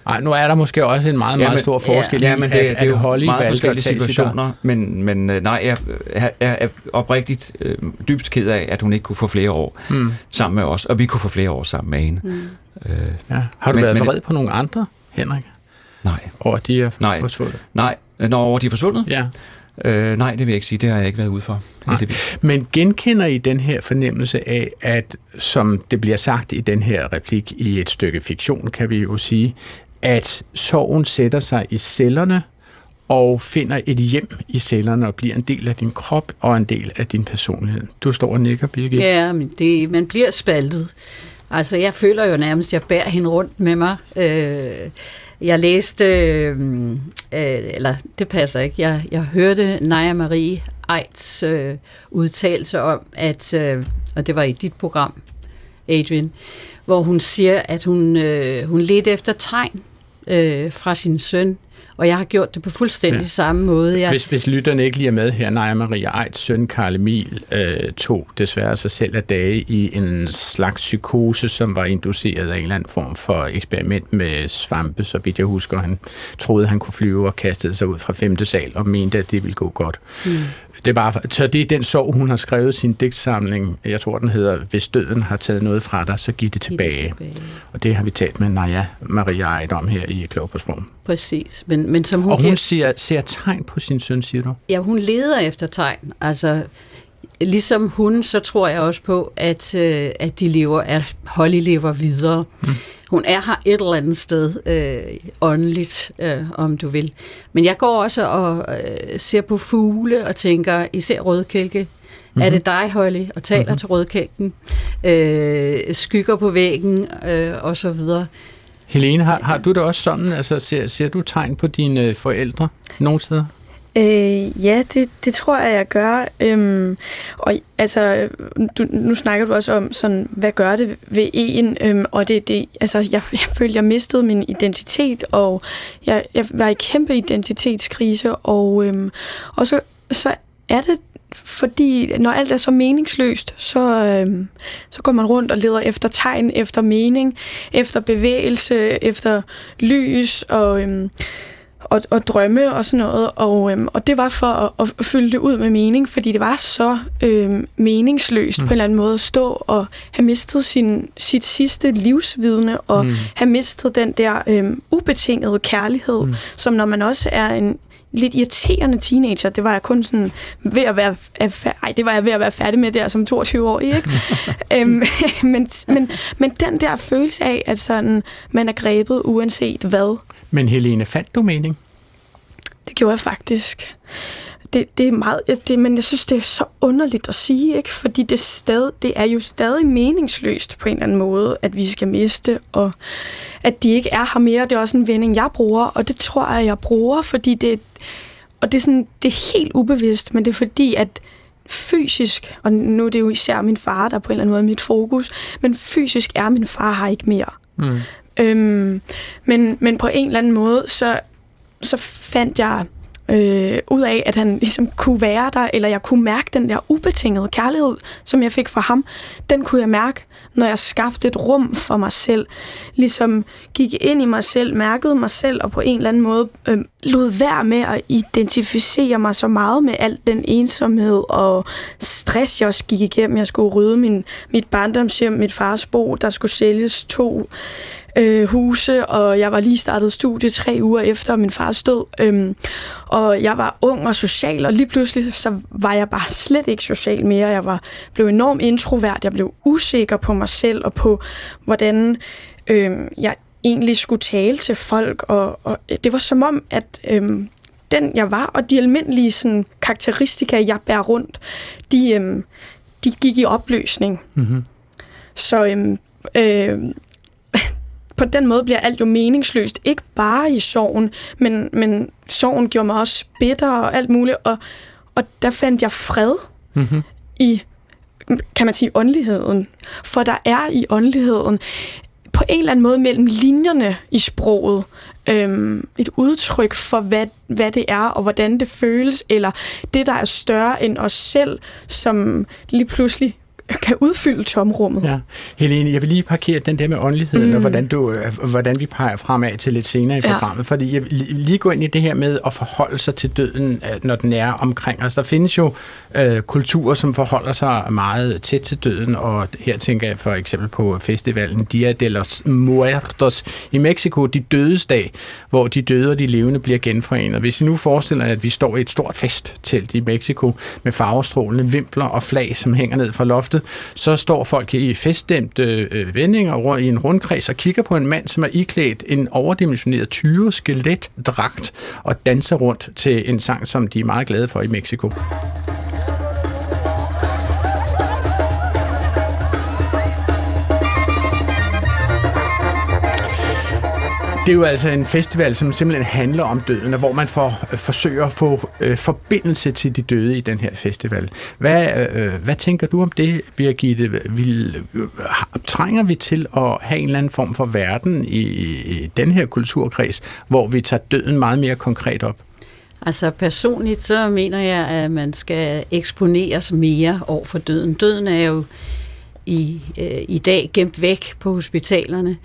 Speaker 2: Nej, nu er der måske også en meget, meget ja, men, stor forskel
Speaker 4: ja, men det, at, det er jo Holly meget forskellige situationer, men, men øh, nej, jeg, jeg er oprigtigt øh, dybest ked af, at hun ikke kunne få flere år mm. sammen med os, og vi kunne få flere år sammen med hende. Mm.
Speaker 2: Øh, ja. Har du men, været vred på nogle andre, Henrik?
Speaker 4: Nej.
Speaker 2: Over de er nej. forsvundet?
Speaker 4: Nej, når over de er forsvundet?
Speaker 2: Ja.
Speaker 4: Øh, nej, det vil jeg ikke sige. Det har jeg ikke været ude for.
Speaker 2: Men genkender I den her fornemmelse af, at som det bliver sagt i den her replik i et stykke fiktion, kan vi jo sige, at sorgen sætter sig i cellerne og finder et hjem i cellerne og bliver en del af din krop og en del af din personlighed. Du står og nikker, Birgit.
Speaker 5: Ja, men det, man bliver spaltet. Altså, jeg føler jo nærmest, at jeg bærer hende rundt med mig. Øh, jeg læste, øh, øh, eller det passer ikke, jeg, jeg hørte Naja Marie Eids øh, udtalelse om, at, øh, og det var i dit program, Adrian, hvor hun siger, at hun, øh, hun ledte efter tegn øh, fra sin søn, og jeg har gjort det på fuldstændig ja. samme måde. Jeg...
Speaker 2: Hvis, hvis lytterne ikke lige er med her, Naja Maria Eids søn Karl Emil øh, tog desværre sig selv af dage i en slags psykose, som var induceret af en eller anden form for eksperiment med svampe, så vidt jeg husker. Han troede, han kunne flyve og kastede sig ud fra femte sal og mente, at det ville gå godt. Det er bare, så det er den sorg, hun har skrevet sin digtsamling. Jeg tror, den hedder, Hvis døden har taget noget fra dig, så giv det tilbage. Giv det tilbage. Og det har vi talt med Naja Maria Eid om her i Klog på Sprung.
Speaker 5: Præcis. Men, men som hun
Speaker 2: og hun kan... ser, ser tegn på sin søn, siger du?
Speaker 5: Ja, hun leder efter tegn. Altså, ligesom hun, så tror jeg også på, at, øh, at de lever, at Holly lever videre. Mm. Hun er her et eller andet sted, øh, åndeligt, øh, om du vil. Men jeg går også og øh, ser på fugle og tænker, især rødkælke, mm-hmm. er det dig, Holly, og taler mm-hmm. til rødkælken, øh, skygger på væggen øh, og så videre.
Speaker 2: Helene, har, har du det også sådan? Altså, ser, ser du tegn på dine forældre nogle steder?
Speaker 3: Øh, ja, det, det tror jeg, jeg gør. Øhm, og altså, du, nu snakker du også om, sådan, hvad gør det ved en? Øhm, og det, det, altså, jeg, jeg følte, jeg mistede min identitet, og jeg, jeg var i kæmpe identitetskrise, og, øhm, og så, så er det fordi når alt er så meningsløst, så, øhm, så går man rundt og leder efter tegn, efter mening, efter bevægelse, efter lys, og... Øhm, og, og drømme og sådan noget. Og, øhm, og det var for at, at fylde det ud med mening, fordi det var så øhm, meningsløst mm. på en eller anden måde at stå og have mistet sin, sit sidste livsvidne, og mm. have mistet den der øhm, ubetingede kærlighed, mm. som når man også er en lidt irriterende teenager. Det var jeg kun sådan ved at være, ej, det var jeg ved at være færdig med der som 22 år, ikke? øhm, men, men, men den der følelse af, at sådan, man er grebet uanset hvad.
Speaker 2: Men Helene, fandt du mening?
Speaker 3: Det gjorde jeg faktisk. Det, det er meget, det, men jeg synes, det er så underligt at sige, ikke? fordi det, stadig, det er jo stadig meningsløst på en eller anden måde, at vi skal miste, og at de ikke er her mere. Det er også en vending, jeg bruger, og det tror jeg, jeg bruger, fordi det, og det er, sådan, det er helt ubevidst, men det er fordi, at fysisk, og nu er det jo især min far, der på en eller anden måde mit fokus, men fysisk er min far her ikke mere. Mm. Øhm, men, men på en eller anden måde, så, så fandt jeg øh, ud af, at han ligesom kunne være der, eller jeg kunne mærke den der ubetingede kærlighed, som jeg fik fra ham. Den kunne jeg mærke, når jeg skabte et rum for mig selv. Ligesom gik ind i mig selv, mærkede mig selv, og på en eller anden måde øh, lod være med at identificere mig så meget med al den ensomhed og stress, jeg også gik igennem. Jeg skulle rydde min, mit barndomshjem, mit fars bo, der skulle sælges to øh, huse, og jeg var lige startet studie tre uger efter min far stod. Øhm, og jeg var ung og social, og lige pludselig så var jeg bare slet ikke social mere. Jeg var blev enormt introvert, jeg blev usikker på mig selv og på, hvordan øh, jeg egentlig skulle tale til folk, og, og det var som om, at øh, den, jeg var, og de almindelige sådan, karakteristika, jeg bærer rundt, de, øhm, de gik i opløsning. Mm-hmm. Så øhm, øh, på den måde bliver alt jo meningsløst. Ikke bare i sorgen, men, men sorgen gjorde mig også bitter og alt muligt. Og, og der fandt jeg fred mm-hmm. i, kan man sige, åndeligheden. For der er i åndeligheden på en eller anden måde mellem linjerne i sproget øhm, et udtryk for, hvad, hvad det er, og hvordan det føles, eller det, der er større end os selv, som lige pludselig kan udfylde tomrummet.
Speaker 2: Ja. Helene, jeg vil lige parkere den der med åndeligheden, mm. og hvordan, du, øh, hvordan vi peger fremad til lidt senere i programmet, ja. fordi jeg vil lige gå ind i det her med at forholde sig til døden, øh, når den er omkring os. Der findes jo øh, kulturer, som forholder sig meget tæt til døden, og her tænker jeg for eksempel på festivalen Dia de los Muertos i Mexico, de dødes dag, hvor de døde og de levende bliver genforenet. Hvis I nu forestiller jer, at vi står i et stort festtelt i Mexico med farvestrålende vimpler og flag, som hænger ned fra loftet, så står folk i feststemte øh, vendinger i en rundkreds og kigger på en mand, som er iklædt en overdimensioneret tyre skeletdragt og danser rundt til en sang, som de er meget glade for i Mexico. Det er jo altså en festival, som simpelthen handler om døden, og hvor man får, øh, forsøger at få øh, forbindelse til de døde i den her festival. Hvad, øh, øh hvad tænker du om det, Birgitte? Vil, øh, trænger vi til at have en eller anden form for verden i, i den her kulturkreds, hvor vi tager døden meget mere konkret op?
Speaker 5: Altså personligt så mener jeg, at man skal eksponeres mere over for døden. Døden er jo i, øh, i dag gemt væk på hospitalerne.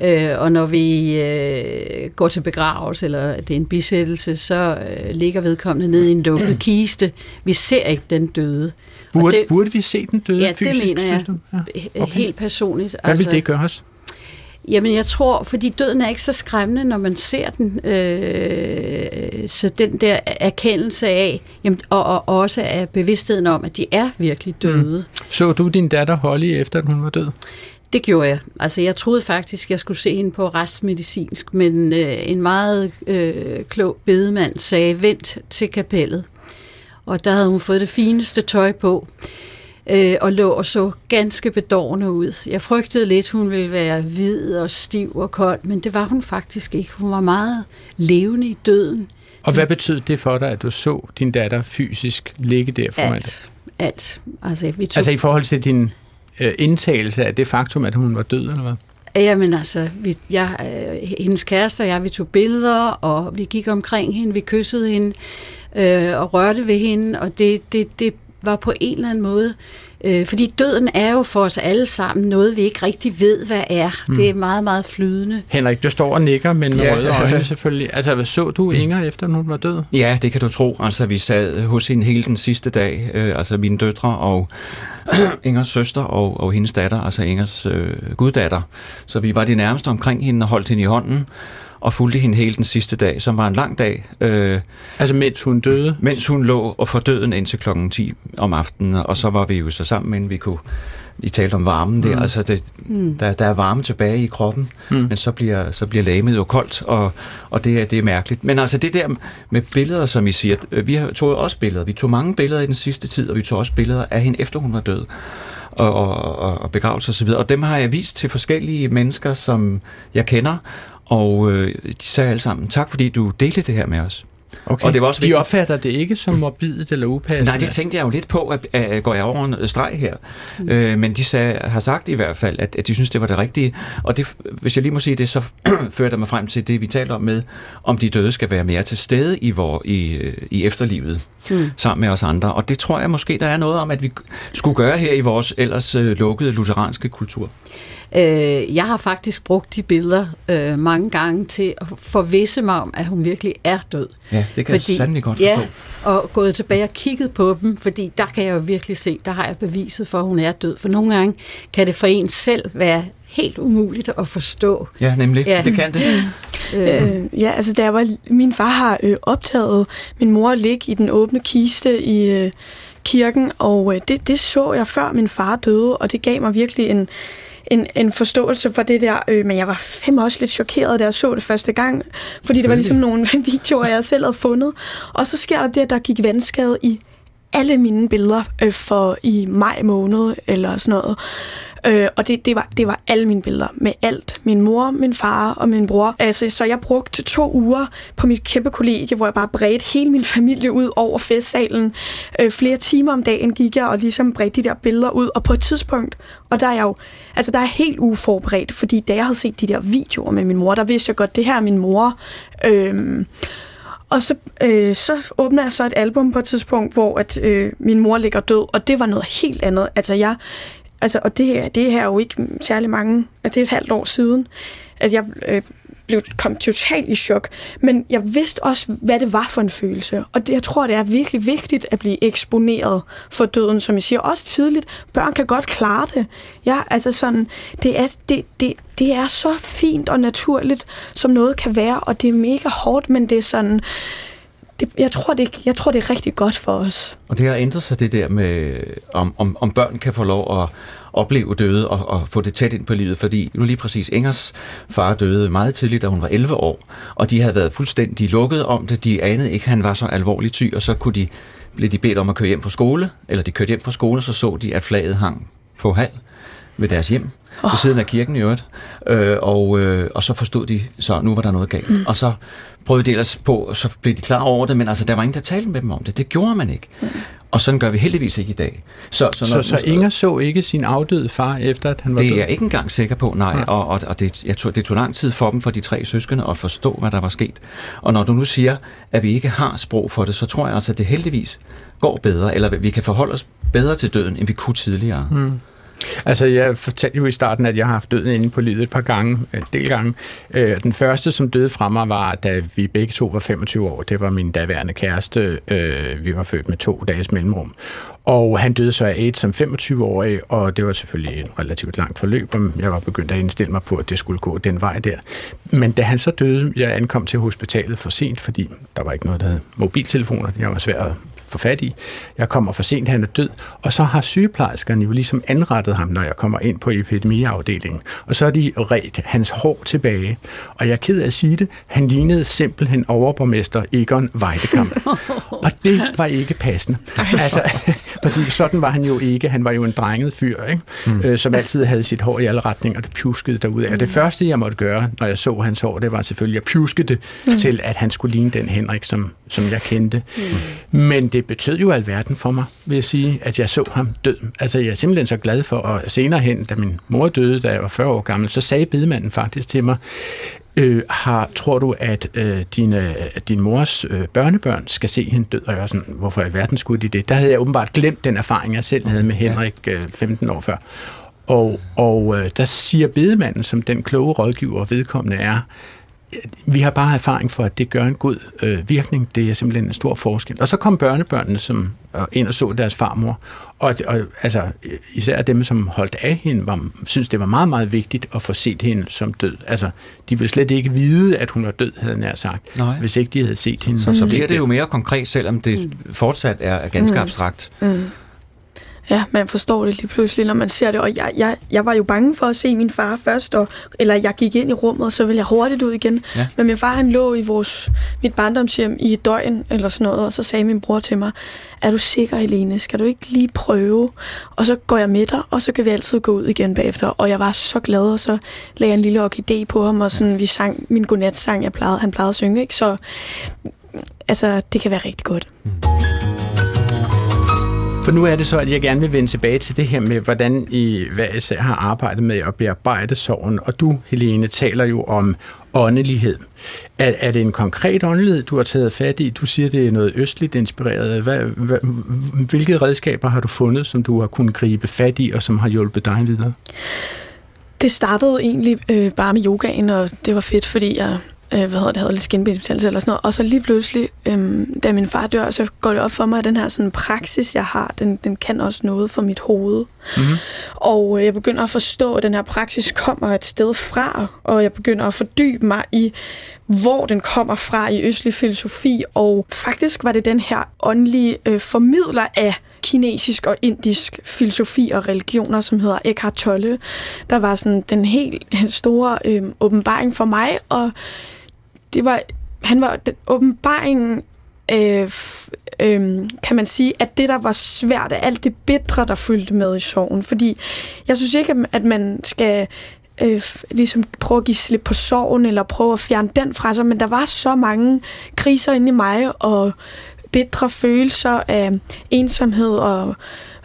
Speaker 5: Øh, og når vi øh, går til begravelse, eller det er en bisættelse, så øh, ligger vedkommende ned i en lukket kiste. Vi ser ikke den døde.
Speaker 2: Burde, det, burde vi se den døde
Speaker 5: ja,
Speaker 2: fysisk?
Speaker 5: det mener jeg. Ja. Okay. Helt personligt.
Speaker 2: Hvad altså, vil det gøre os?
Speaker 5: Jamen, jeg tror, fordi døden er ikke så skræmmende, når man ser den. Øh, så den der erkendelse af, jamen, og, og også af bevidstheden om, at de er virkelig døde. Mm.
Speaker 2: Så du din datter Holly, efter at hun var død?
Speaker 5: Det gjorde jeg. Altså, jeg troede faktisk, jeg skulle se hende på retsmedicinsk, men øh, en meget øh, klog bedemand sagde, vent til kapellet. Og der havde hun fået det fineste tøj på, øh, og lå og så ganske bedårende ud. Jeg frygtede lidt, hun ville være hvid og stiv og kold, men det var hun faktisk ikke. Hun var meget levende i døden.
Speaker 2: Og hvad betød det for dig, at du så din datter fysisk ligge der foran
Speaker 5: Alt. Alt. Altså, vi tog...
Speaker 2: altså i forhold til din øh, indtagelse af det faktum, at hun var død, eller hvad?
Speaker 5: Jamen altså, vi, jeg, øh, hendes kæreste og jeg, vi tog billeder, og vi gik omkring hende, vi kyssede hende øh, og rørte ved hende, og det, det, det var på en eller anden måde, øh, fordi døden er jo for os alle sammen noget, vi ikke rigtig ved, hvad er. Mm. Det er meget, meget flydende.
Speaker 2: Henrik, du står og nikker, men med ja. røde øjne selvfølgelig. Altså, så du Inger, efter hun var død?
Speaker 4: Ja, det kan du tro. Altså, vi sad hos hende hele den sidste dag, øh, altså mine døtre og Ingers søster og, og hendes datter, altså Ingers øh, guddatter. Så vi var de nærmeste omkring hende og holdt hende i hånden og fulgte hende hele den sidste dag, som var en lang dag.
Speaker 2: Øh, altså mens hun døde?
Speaker 4: Mens hun lå og for døden indtil klokken 10 om aftenen, og så var vi jo så sammen, men vi kunne I talte om varmen der, mm. altså det, mm. der, der er varme tilbage i kroppen, mm. men så bliver, så bliver lamet jo koldt, og, og det, er, det er mærkeligt. Men altså det der med billeder, som I siger, øh, vi tog også billeder. Vi tog mange billeder i den sidste tid, og vi tog også billeder af hende, efter hun var død og, og, og begravelse osv. Og, og dem har jeg vist til forskellige mennesker, som jeg kender, og øh, de sagde alle sammen, tak fordi du delte det her med os.
Speaker 2: Okay. Og det var også de vigtigt. opfatter det ikke som morbidt eller upassende?
Speaker 4: Nej, det tænkte jeg jo lidt på, at, at, går jeg over en streg her. Mm. Øh, men de sagde, har sagt i hvert fald, at, at de synes, det var det rigtige. Og det, hvis jeg lige må sige det, så fører det mig frem til det, vi taler om med, om de døde skal være mere til stede i, vor, i, i efterlivet, mm. sammen med os andre. Og det tror jeg måske, der er noget om, at vi skulle gøre her i vores ellers øh, lukkede lutheranske kultur.
Speaker 5: Øh, jeg har faktisk brugt de billeder øh, mange gange til at forvisse mig om, at hun virkelig er død.
Speaker 4: Ja, det kan fordi, jeg sandelig godt forstå.
Speaker 5: Ja, og gået tilbage og kigget på dem, fordi der kan jeg jo virkelig se, der har jeg beviset for, at hun er død. For nogle gange kan det for en selv være helt umuligt at forstå.
Speaker 4: Ja, nemlig. Ja. Det kan det.
Speaker 3: Øh, ja, altså der var, min far har øh, optaget min mor ligge i den åbne kiste i øh, kirken, og øh, det, det så jeg før min far døde, og det gav mig virkelig en, en, en forståelse for det der, øh, men jeg var fem også lidt chokeret, da jeg så det første gang, fordi det var ligesom nogle videoer, jeg selv havde fundet. Og så sker der det, at der gik vandskade i alle mine billeder øh, for i maj måned eller sådan noget. Øh, og det, det, var, det var alle mine billeder med alt. Min mor, min far og min bror. Altså, så jeg brugte to uger på mit kæmpe kollegie, hvor jeg bare bredte hele min familie ud over festsalen. Øh, flere timer om dagen gik jeg og ligesom bredte de der billeder ud. Og på et tidspunkt, og der er jeg jo, altså der er helt uforberedt, fordi da jeg havde set de der videoer med min mor, der vidste jeg godt, det her er min mor. Øh, og så, øh, så åbner jeg så et album på et tidspunkt, hvor at, øh, min mor ligger død, og det var noget helt andet. Altså jeg, altså, og det, det her er jo ikke særlig mange, altså, det er et halvt år siden, at jeg øh, blev, kom totalt i chok. Men jeg vidste også, hvad det var for en følelse. Og det, jeg tror, det er virkelig vigtigt at blive eksponeret for døden, som jeg siger, også tidligt. Børn kan godt klare det. Ja, altså sådan, det er, det, det, det er så fint og naturligt, som noget kan være, og det er mega hårdt, men det er sådan... Det, jeg, tror, det, jeg tror, det er rigtig godt for os.
Speaker 4: Og det har ændret sig det der med, om, om, om børn kan få lov at opleve døde og, og få det tæt ind på livet, fordi nu lige præcis Ingers far døde meget tidligt, da hun var 11 år, og de havde været fuldstændig lukket om det. De anede ikke, at han var så alvorligt syg, og så kunne de, blev de bedt om at køre hjem på skole, eller de kørte hjem fra skole, så så de, at flaget hang på halv ved deres hjem, oh. ved siden af kirken i øvrigt, øh, og, øh, og så forstod de, så nu var der noget galt. Mm. Og så prøvede de ellers på, og så blev de klar over det, men altså, der var ingen, der talte med dem om det. Det gjorde man ikke. Mm. Og sådan gør vi heldigvis ikke i dag.
Speaker 2: Så, så, når, så, så Inger så ikke sin afdøde far, efter at han var
Speaker 4: Det
Speaker 2: er
Speaker 4: jeg ikke engang sikker på, nej. Ja. Og, og, og det, jeg tog, det tog lang tid for dem, for de tre søskende, at forstå, hvad der var sket. Og når du nu siger, at vi ikke har sprog for det, så tror jeg altså, at det heldigvis går bedre, eller vi kan forholde os bedre til døden, end vi kunne tidligere. Mm.
Speaker 2: Altså, jeg fortalte jo i starten, at jeg har haft døden inde på livet et par gange, en del gange. Øh, den første, som døde fra mig, var, da vi begge to var 25 år. Det var min daværende kæreste. Øh, vi var født med to dages mellemrum. Og han døde så af AIDS som 25-årig, og det var selvfølgelig et relativt langt forløb, og jeg var begyndt at indstille mig på, at det skulle gå den vej der. Men da han så døde, jeg ankom til hospitalet for sent, fordi der var ikke noget, der hed mobiltelefoner. Jeg var svært at få fat i. Jeg kommer for sent, han er død. Og så har sygeplejerskerne jo ligesom anrettet ham, når jeg kommer ind på epidemiafdelingen. Og så har de ret hans hår tilbage. Og jeg er ked af at sige det, han lignede simpelthen overborgmester Egon Weidekamp. og det var ikke passende. Altså, fordi sådan var han jo ikke. Han var jo en drenget fyr, ikke? Mm. Øh, som altid havde sit hår i alle retninger, og det pjuskede derude. Og det første, jeg måtte gøre, når jeg så hans hår, det var selvfølgelig at pjuske det mm. til, at han skulle ligne den Henrik, som, som jeg kendte. Mm. Men det betød jo alverden for mig, vil jeg sige, at jeg så ham død. Altså, jeg er simpelthen så glad for, og senere hen, da min mor døde, da jeg var 40 år gammel, så sagde bedemanden faktisk til mig, Øh, har, tror du, at øh, dine, din mors øh, børnebørn skal se hende død? Og jeg var sådan, hvorfor i verden skulle de det? Der havde jeg åbenbart glemt den erfaring, jeg selv havde med Henrik øh, 15 år før. Og, og øh, der siger bedemanden, som den kloge rådgiver vedkommende er, vi har bare erfaring for, at det gør en god øh, virkning. Det er simpelthen en stor forskel. Og så kom børnebørnene som øh, ind og så deres farmor. Og, og altså, især dem, som holdt af hende, var, synes det var meget, meget vigtigt at få set hende som død. Altså, de ville slet ikke vide, at hun var død, havde nær sagt, Nej. hvis ikke de havde set hende.
Speaker 4: Så, så bliver det jo mere konkret, selvom det mm. fortsat er ganske mm. abstrakt. Mm.
Speaker 3: Ja, man forstår det lige pludselig, når man ser det. Og jeg, jeg, jeg var jo bange for at se min far først, og, eller jeg gik ind i rummet, og så ville jeg hurtigt ud igen. Ja. Men min far, han lå i vores, mit barndomshjem i et døgn, eller sådan noget, og så sagde min bror til mig, er du sikker, Helene? Skal du ikke lige prøve? Og så går jeg med dig, og så kan vi altid gå ud igen bagefter. Og jeg var så glad, og så lagde jeg en lille orkidé på ham, og sådan, vi sang min godnatsang, jeg plejede, han plejede at synge. Ikke? Så altså, det kan være rigtig godt. Mm.
Speaker 2: For nu er det så, at jeg gerne vil vende tilbage til det her med, hvordan I hvad især har arbejdet med at bearbejde sorgen. Og du, Helene, taler jo om åndelighed. Er, er det en konkret åndelighed, du har taget fat i? Du siger, det er noget østligt inspireret. Hvad, hvad, hvilke redskaber har du fundet, som du har kunnet gribe fat i, og som har hjulpet dig videre?
Speaker 3: Det startede egentlig øh, bare med yogaen, og det var fedt, fordi jeg øh, hvad hedder det, havde lidt skinbindbetændelse eller sådan noget. Og så lige pludselig, øh, da min far dør, så går det op for mig, at den her sådan, praksis, jeg har, den, den kan også noget for mit hoved. Mm-hmm. Og øh, jeg begynder at forstå, at den her praksis kommer et sted fra, og jeg begynder at fordybe mig i, hvor den kommer fra i østlig filosofi, og faktisk var det den her åndelige øh, formidler af kinesisk og indisk filosofi og religioner, som hedder Eckhart Tolle, der var sådan den helt store øh, åbenbaring for mig, og det var, han var den åbenbaringen øh, øh, kan man sige, at det, der var svært, er alt det bedre, der fyldte med i sorgen. Fordi jeg synes ikke, at man skal øh, ligesom prøve at give slip på sorgen, eller prøve at fjerne den fra sig, men der var så mange kriser inde i mig, og bedre følelser af ensomhed, og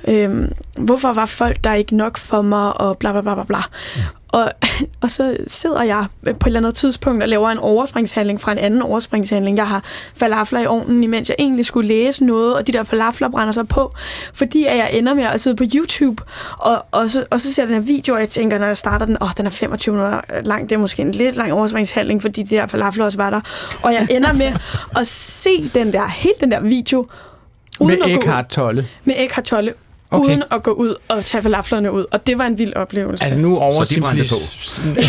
Speaker 3: øh, hvorfor var folk der ikke nok for mig, og bla bla bla bla bla. Mm. Og, og så sidder jeg på et eller andet tidspunkt og laver en overspringshandling fra en anden overspringshandling. Jeg har falafler i ovnen, imens jeg egentlig skulle læse noget, og de der falafler brænder sig på, fordi at jeg ender med at sidde på YouTube, og, og, så, og så ser jeg den her video, og jeg tænker, når jeg starter den, åh, oh, den er 25 minutter lang, det er måske en lidt lang overspringshandling, fordi de der falafler også var der. Og jeg ender med at se den der, helt den der video,
Speaker 2: uden med Eckhart Tolle.
Speaker 3: Med Eckhart Tolle, Okay. Uden at gå ud og tage falaflerne ud. Og det var en vild oplevelse.
Speaker 2: Altså nu oversimplificerer...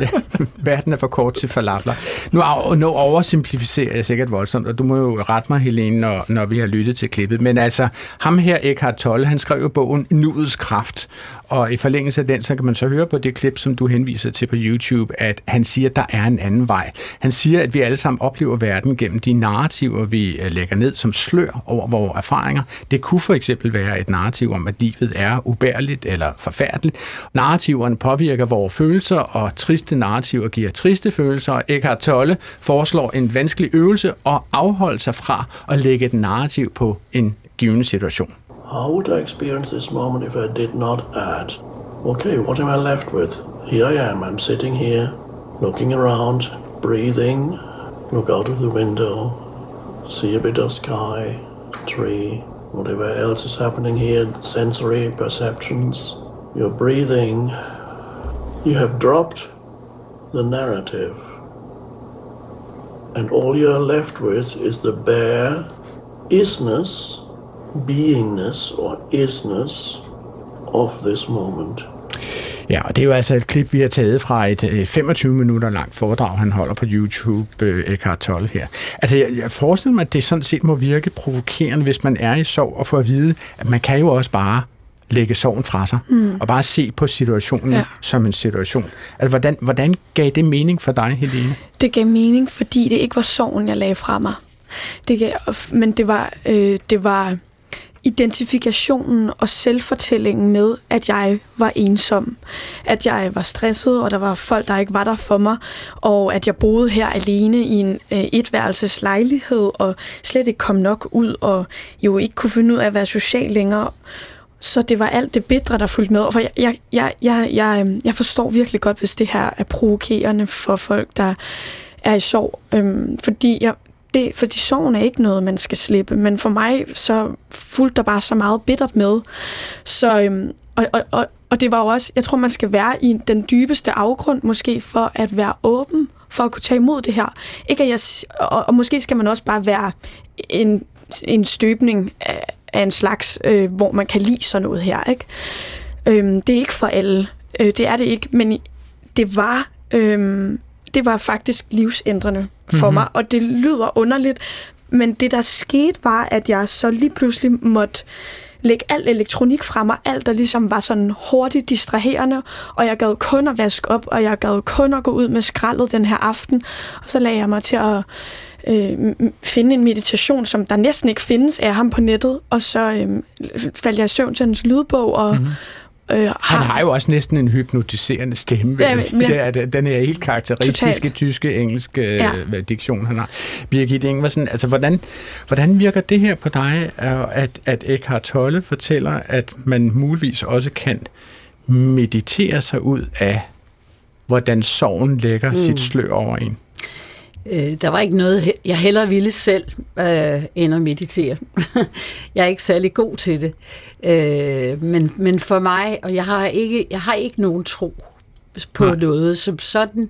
Speaker 2: ja, ja, verden er for kort til falafler. Nu, nu oversimplificerer jeg sikkert voldsomt, og du må jo rette mig, Helene, når, når vi har lyttet til klippet. Men altså, ham her, Eckhart Tolle, han skrev jo bogen Nuets Kraft. Og i forlængelse af den, så kan man så høre på det klip, som du henviser til på YouTube, at han siger, at der er en anden vej. Han siger, at vi alle sammen oplever verden gennem de narrativer, vi øh, lægger ned som slør over vores erfaringer. Det kunne for eksempel være et narrativ om, at livet er ubærligt eller forfærdeligt. Narrativerne påvirker vores følelser, og triste narrativer giver triste følelser. Eckhart Tolle foreslår en vanskelig øvelse at afholde sig fra at lægge et narrativ på en given situation.
Speaker 7: How would I experience this moment if I did not add? Okay, what am I left with? Here I am, I'm sitting here, looking around, breathing, look out of the window, see a bit of sky, tree, whatever else is happening here, sensory perceptions. You're breathing. You have dropped the narrative. And all you're left with is the bare isness beingness or isness of this moment.
Speaker 2: Ja, og det er jo altså et klip, vi har taget fra et 25 minutter langt foredrag, han holder på YouTube, øh, Eckhart Tolle her. Altså, jeg, jeg forestiller mig, at det sådan set må virke provokerende, hvis man er i sorg, og få at vide, at man kan jo også bare lægge sorgen fra sig, mm. og bare se på situationen ja. som en situation. Altså, hvordan, hvordan gav det mening for dig, Helene?
Speaker 3: Det gav mening, fordi det ikke var sorgen, jeg lagde fra mig. Det gav, men det var, øh, det var identifikationen og selvfortællingen med, at jeg var ensom. At jeg var stresset, og der var folk, der ikke var der for mig. Og at jeg boede her alene i en øh, etværelses lejlighed, og slet ikke kom nok ud, og jo ikke kunne finde ud af at være social længere. Så det var alt det bedre, der fulgte med. For jeg, jeg, jeg, jeg, jeg, øh, jeg forstår virkelig godt, hvis det her er provokerende for folk, der er i sorg. Øhm, fordi jeg, det, fordi sorgen er ikke noget, man skal slippe, men for mig så fulgte der bare så meget bittert med. Så, øhm, og, og, og, og det var jo også, jeg tror, man skal være i den dybeste afgrund, måske for at være åben, for at kunne tage imod det her. Ikke at jeg, og, og måske skal man også bare være en, en støbning af, af en slags, øh, hvor man kan lide sådan noget her. Ikke? Øhm, det er ikke for alle. Øh, det er det ikke, men det var... øhm, det var faktisk livsændrende for mm-hmm. mig, og det lyder underligt, men det der skete var, at jeg så lige pludselig måtte lægge alt elektronik fra mig, alt der ligesom var sådan hurtigt distraherende, og jeg gad kun at vaske op, og jeg gad kun at gå ud med skraldet den her aften, og så lagde jeg mig til at øh, finde en meditation, som der næsten ikke findes af ham på nettet, og så øh, faldt jeg i søvn til hans lydbog, og, mm-hmm.
Speaker 2: Øh, har... Han har jo også næsten en hypnotiserende stemme, vil ja, jeg sige. Ja. Det er, den er helt karakteristiske Totalt. tyske, engelske ja. Øh, diktion, han har. Birgit Ingvarsen, altså hvordan, hvordan virker det her på dig, at, at Eckhart Tolle fortæller, at man muligvis også kan meditere sig ud af, hvordan sorgen lægger mm. sit slør over en?
Speaker 5: Øh, der var ikke noget, jeg hellere ville selv, øh, end at meditere. jeg er ikke særlig god til det. Øh, men, men for mig, og jeg har ikke, jeg har ikke nogen tro på Nej. noget som sådan.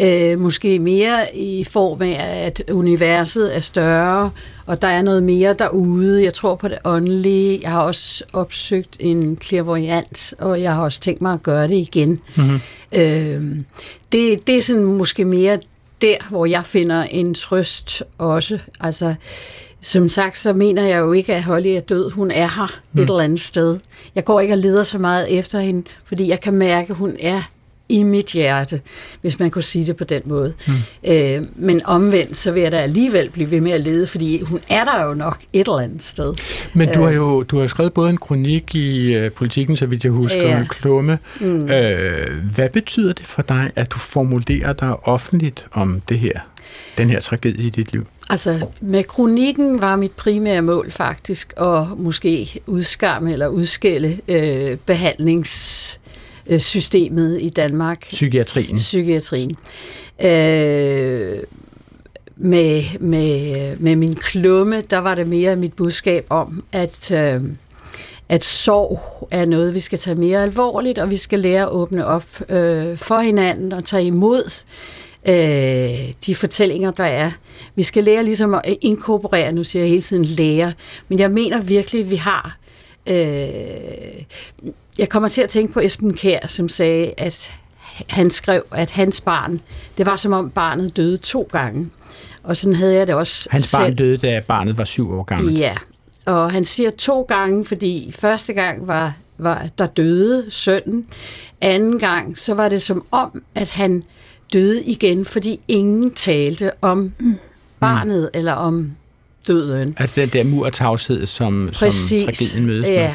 Speaker 5: Øh, måske mere i form af, at universet er større, og der er noget mere derude. Jeg tror på det åndelige. Jeg har også opsøgt en clairvoyant, og jeg har også tænkt mig at gøre det igen. Mm-hmm. Øh, det, det er sådan måske mere der, hvor jeg finder en trøst også. Altså, som sagt, så mener jeg jo ikke, at Holly er død. Hun er her mm. et eller andet sted. Jeg går ikke og leder så meget efter hende, fordi jeg kan mærke, at hun er i mit hjerte, hvis man kunne sige det på den måde. Mm. Øh, men omvendt, så vil jeg da alligevel blive ved med at lede, fordi hun er der jo nok et eller andet sted.
Speaker 2: Men du har øh. jo du har skrevet både en kronik i uh, Politikken, så vidt jeg husker, ja. en klumme. Mm. Uh, hvad betyder det for dig, at du formulerer dig offentligt om det her, den her tragedie i dit liv?
Speaker 5: Altså, med kronikken var mit primære mål faktisk at måske udskamme eller udskille øh, behandlings Øh, systemet i Danmark.
Speaker 2: Psykiatrien.
Speaker 5: Psykiatrien. Øh, med, med, med min klumme, der var det mere mit budskab om, at, øh, at sorg er noget, vi skal tage mere alvorligt, og vi skal lære at åbne op øh, for hinanden og tage imod øh, de fortællinger, der er. Vi skal lære ligesom at inkorporere, nu siger jeg hele tiden lære, men jeg mener virkelig, at vi har øh, jeg kommer til at tænke på Esben Kær, som sagde, at han skrev, at hans barn, det var som om barnet døde to gange. Og sådan havde jeg det også
Speaker 2: Hans barn selv. døde, da barnet var syv år gammelt.
Speaker 5: Ja, og han siger to gange, fordi første gang var, var der døde sønnen. Anden gang, så var det som om, at han døde igen, fordi ingen talte om mm. barnet eller om døden.
Speaker 2: Altså den der mur af tavshed, som, som tragedien mødes
Speaker 5: ja. med.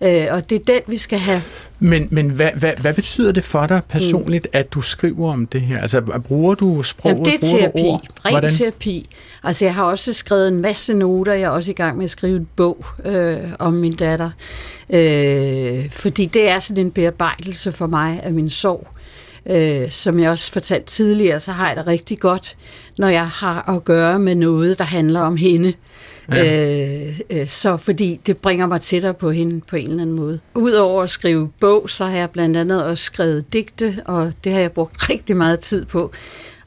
Speaker 5: Øh, og det er den, vi skal have.
Speaker 2: Men, men hvad, hvad, hvad betyder det for dig personligt, mm. at du skriver om det her? Altså, bruger du sprog?
Speaker 5: Jamen, det er
Speaker 2: bruger
Speaker 5: terapi. ord? Ren Hvordan? terapi. Altså, jeg har også skrevet en masse noter. Jeg er også i gang med at skrive en bog øh, om min datter. Øh, fordi det er sådan en bearbejdelse for mig af min sorg. Øh, som jeg også fortalte tidligere, så har jeg det rigtig godt, når jeg har at gøre med noget, der handler om hende. Ja. Øh, øh, så fordi det bringer mig tættere på hende på en eller anden måde. Udover at skrive bog, så har jeg blandt andet også skrevet digte, og det har jeg brugt rigtig meget tid på.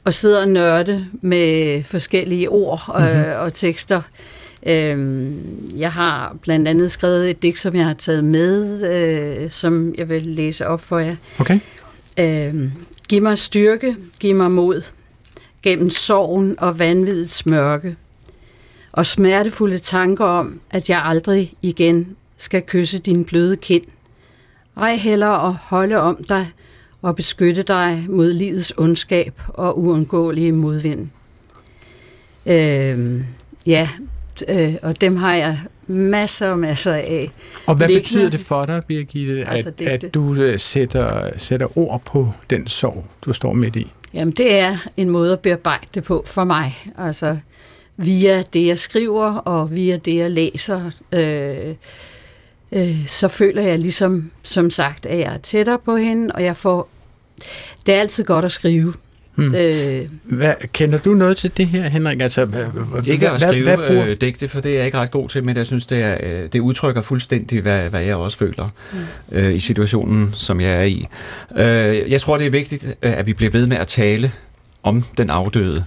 Speaker 5: Og sidde og nørde med forskellige ord og, mm-hmm. og tekster. Øh, jeg har blandt andet skrevet et digt, som jeg har taget med, øh, som jeg vil læse op for jer.
Speaker 2: Okay.
Speaker 5: Øh, giv mig styrke, giv mig mod, gennem sorgen og vanvidets mørke og smertefulde tanker om, at jeg aldrig igen skal kysse din bløde kind. Rej heller at holde om dig og beskytte dig mod livets ondskab og uundgåelige modvind. Øh, ja, øh, og dem har jeg masser og masser af.
Speaker 2: Og hvad liggende. betyder det for dig, Birgitte, altså, at, at du øh, sætter, sætter ord på den sorg, du står midt i?
Speaker 5: Jamen, det er en måde at bearbejde det på for mig. Altså, via det, jeg skriver, og via det, jeg læser, øh, øh, så føler jeg ligesom, som sagt, at jeg er tættere på hende, og jeg får... Det er altid godt at skrive.
Speaker 2: Hmm. Øh, hvad, kender du noget til det her, Henrik? Altså,
Speaker 4: ikke at skrive hvad, hvad øh, digte, for det er jeg ikke ret god til, men jeg synes, det, er, øh, det udtrykker fuldstændig, hvad, hvad jeg også føler hmm. øh, i situationen, som jeg er i. Øh, jeg tror, det er vigtigt, at vi bliver ved med at tale om den afdøde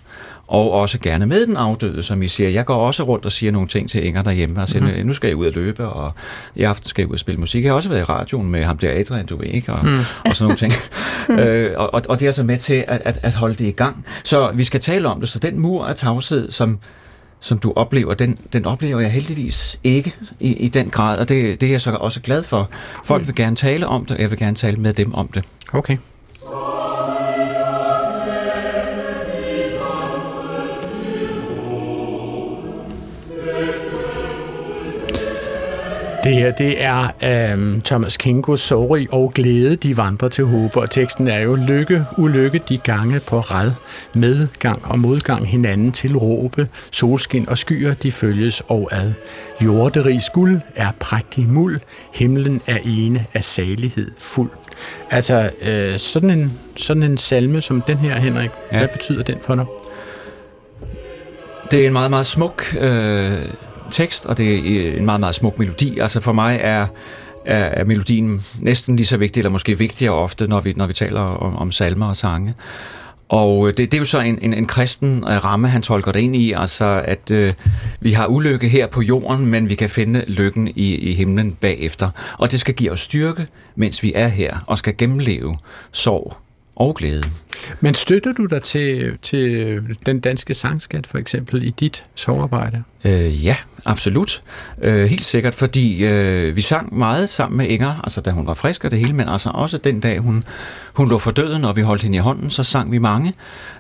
Speaker 4: og også gerne med den afdøde, som I siger. Jeg går også rundt og siger nogle ting til Inger derhjemme, og siger, mm-hmm. nu skal jeg ud og løbe, og i aften skal jeg ud og spille musik. Jeg har også været i radioen med ham der Adrian, du ved ikke, og, mm. og sådan nogle ting. øh, og, og det er så med til at, at, at holde det i gang. Så vi skal tale om det, så den mur af tavshed, som som du oplever, den, den oplever jeg heldigvis ikke i, i den grad, og det, det er jeg så også glad for. Folk mm. vil gerne tale om det, og jeg vil gerne tale med dem om det.
Speaker 2: Okay. Det her, det er um, Thomas Kinkos Sorg og glæde, de vandrer til håb, og teksten er jo lykke, ulykke, de gange på rad, medgang og modgang hinanden til råbe, solskin og skyer, de følges og ad. Jorderig skuld er prægtig muld, himlen er ene af salighed fuld. Altså, øh, sådan, en, sådan en salme som den her, Henrik, ja. hvad betyder den for dig?
Speaker 4: Det er en meget, meget smuk øh, tekst, og det er øh, en meget, meget smuk melodi. Altså for mig er, er, er melodien næsten lige så vigtig, eller måske vigtigere ofte, når vi, når vi taler om, om salmer og sange. Og øh, det, det er jo så en, en, en kristen øh, ramme, han tolker det ind i, altså at øh, vi har ulykke her på jorden, men vi kan finde lykken i, i himlen bagefter. Og det skal give os styrke, mens vi er her, og skal gennemleve sorg og glæde.
Speaker 2: Men støtter du dig til, til den danske sangskat for eksempel i dit sovarbejde?
Speaker 4: Øh, ja, absolut. Øh, helt sikkert, fordi øh, vi sang meget sammen med Inger, altså da hun var frisk og det hele, men altså også den dag, hun, hun lå for døden, og vi holdt hende i hånden, så sang vi mange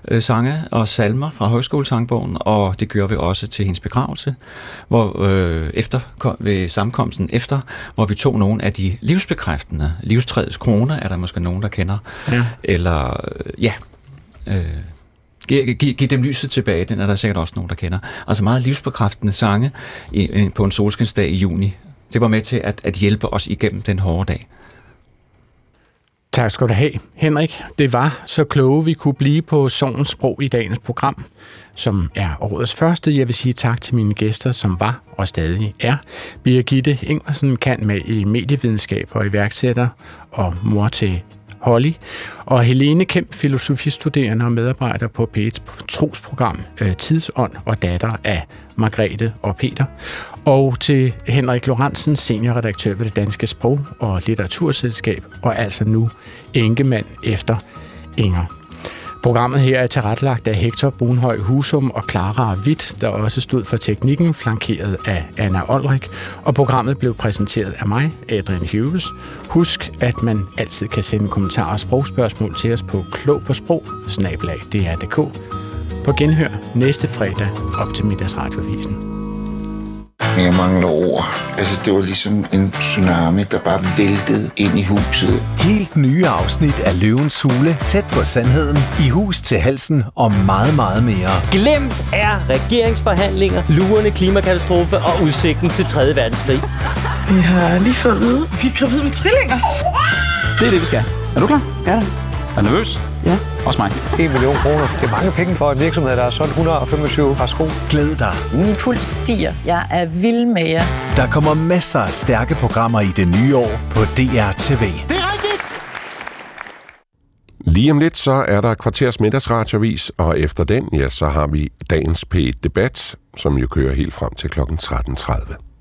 Speaker 4: øh, sange og salmer fra højskolesangbogen, og det gjorde vi også til hendes begravelse, hvor øh, efter, ved sammenkomsten efter, hvor vi tog nogle af de livsbekræftende, livstræets kroner, er der måske nogen, der kender, ja. eller øh, ja, øh, Giv, giv, giv dem lyset tilbage, den er der sikkert også nogen, der kender. Altså meget livsbekræftende sange i, på en solskinsdag i juni. Det var med til at, at hjælpe os igennem den hårde dag.
Speaker 2: Tak skal du have, Henrik. Det var så kloge, vi kunne blive på sovens sprog i dagens program, som er årets første. Jeg vil sige tak til mine gæster, som var og stadig er. Birgitte Ingersen kan med i medievidenskab og iværksætter, og mor til Holly, og Helene Kemp, filosofistuderende og medarbejder på p trosprogram øh, Tidsånd og datter af Margrethe og Peter. Og til Henrik Lorentzen, seniorredaktør ved det Danske Sprog- og Litteraturselskab, og altså nu enkemand efter Inger. Programmet her er tilrettelagt af Hector Brunhøj Husum og Clara Witt, der også stod for teknikken, flankeret af Anna Olrik, og programmet blev præsenteret af mig, Adrian Hughes. Husk, at man altid kan sende kommentarer og sprogspørgsmål til os på klog på sprog, På genhør næste fredag op til middagsradiovisen
Speaker 8: men jeg mangler ord. Altså, det var ligesom en tsunami, der bare væltede ind i huset.
Speaker 9: Helt nye afsnit af Løvens Hule, tæt på sandheden, i hus til halsen og meget, meget mere.
Speaker 10: Glem er regeringsforhandlinger, lurende klimakatastrofe og udsigten til 3. verdenskrig.
Speaker 11: Jeg har lige fået at vide, vi er gravide med trillinger.
Speaker 12: Det er det, vi skal. Er du klar?
Speaker 11: Ja.
Speaker 12: Er du nervøs?
Speaker 11: Ja.
Speaker 12: Også mig.
Speaker 13: 1 million kroner. Det er mange penge for en virksomhed, der er sådan 125 par sko.
Speaker 9: Glæd dig.
Speaker 14: Min puls stiger. Jeg er vild med jer.
Speaker 9: Der kommer masser af stærke programmer i det nye år på DR TV.
Speaker 15: Det er rigtigt!
Speaker 16: Lige om lidt, så er der kvarters middagsradiovis, og efter den, ja, så har vi dagens P1-debat, som jo kører helt frem til kl. 13.30.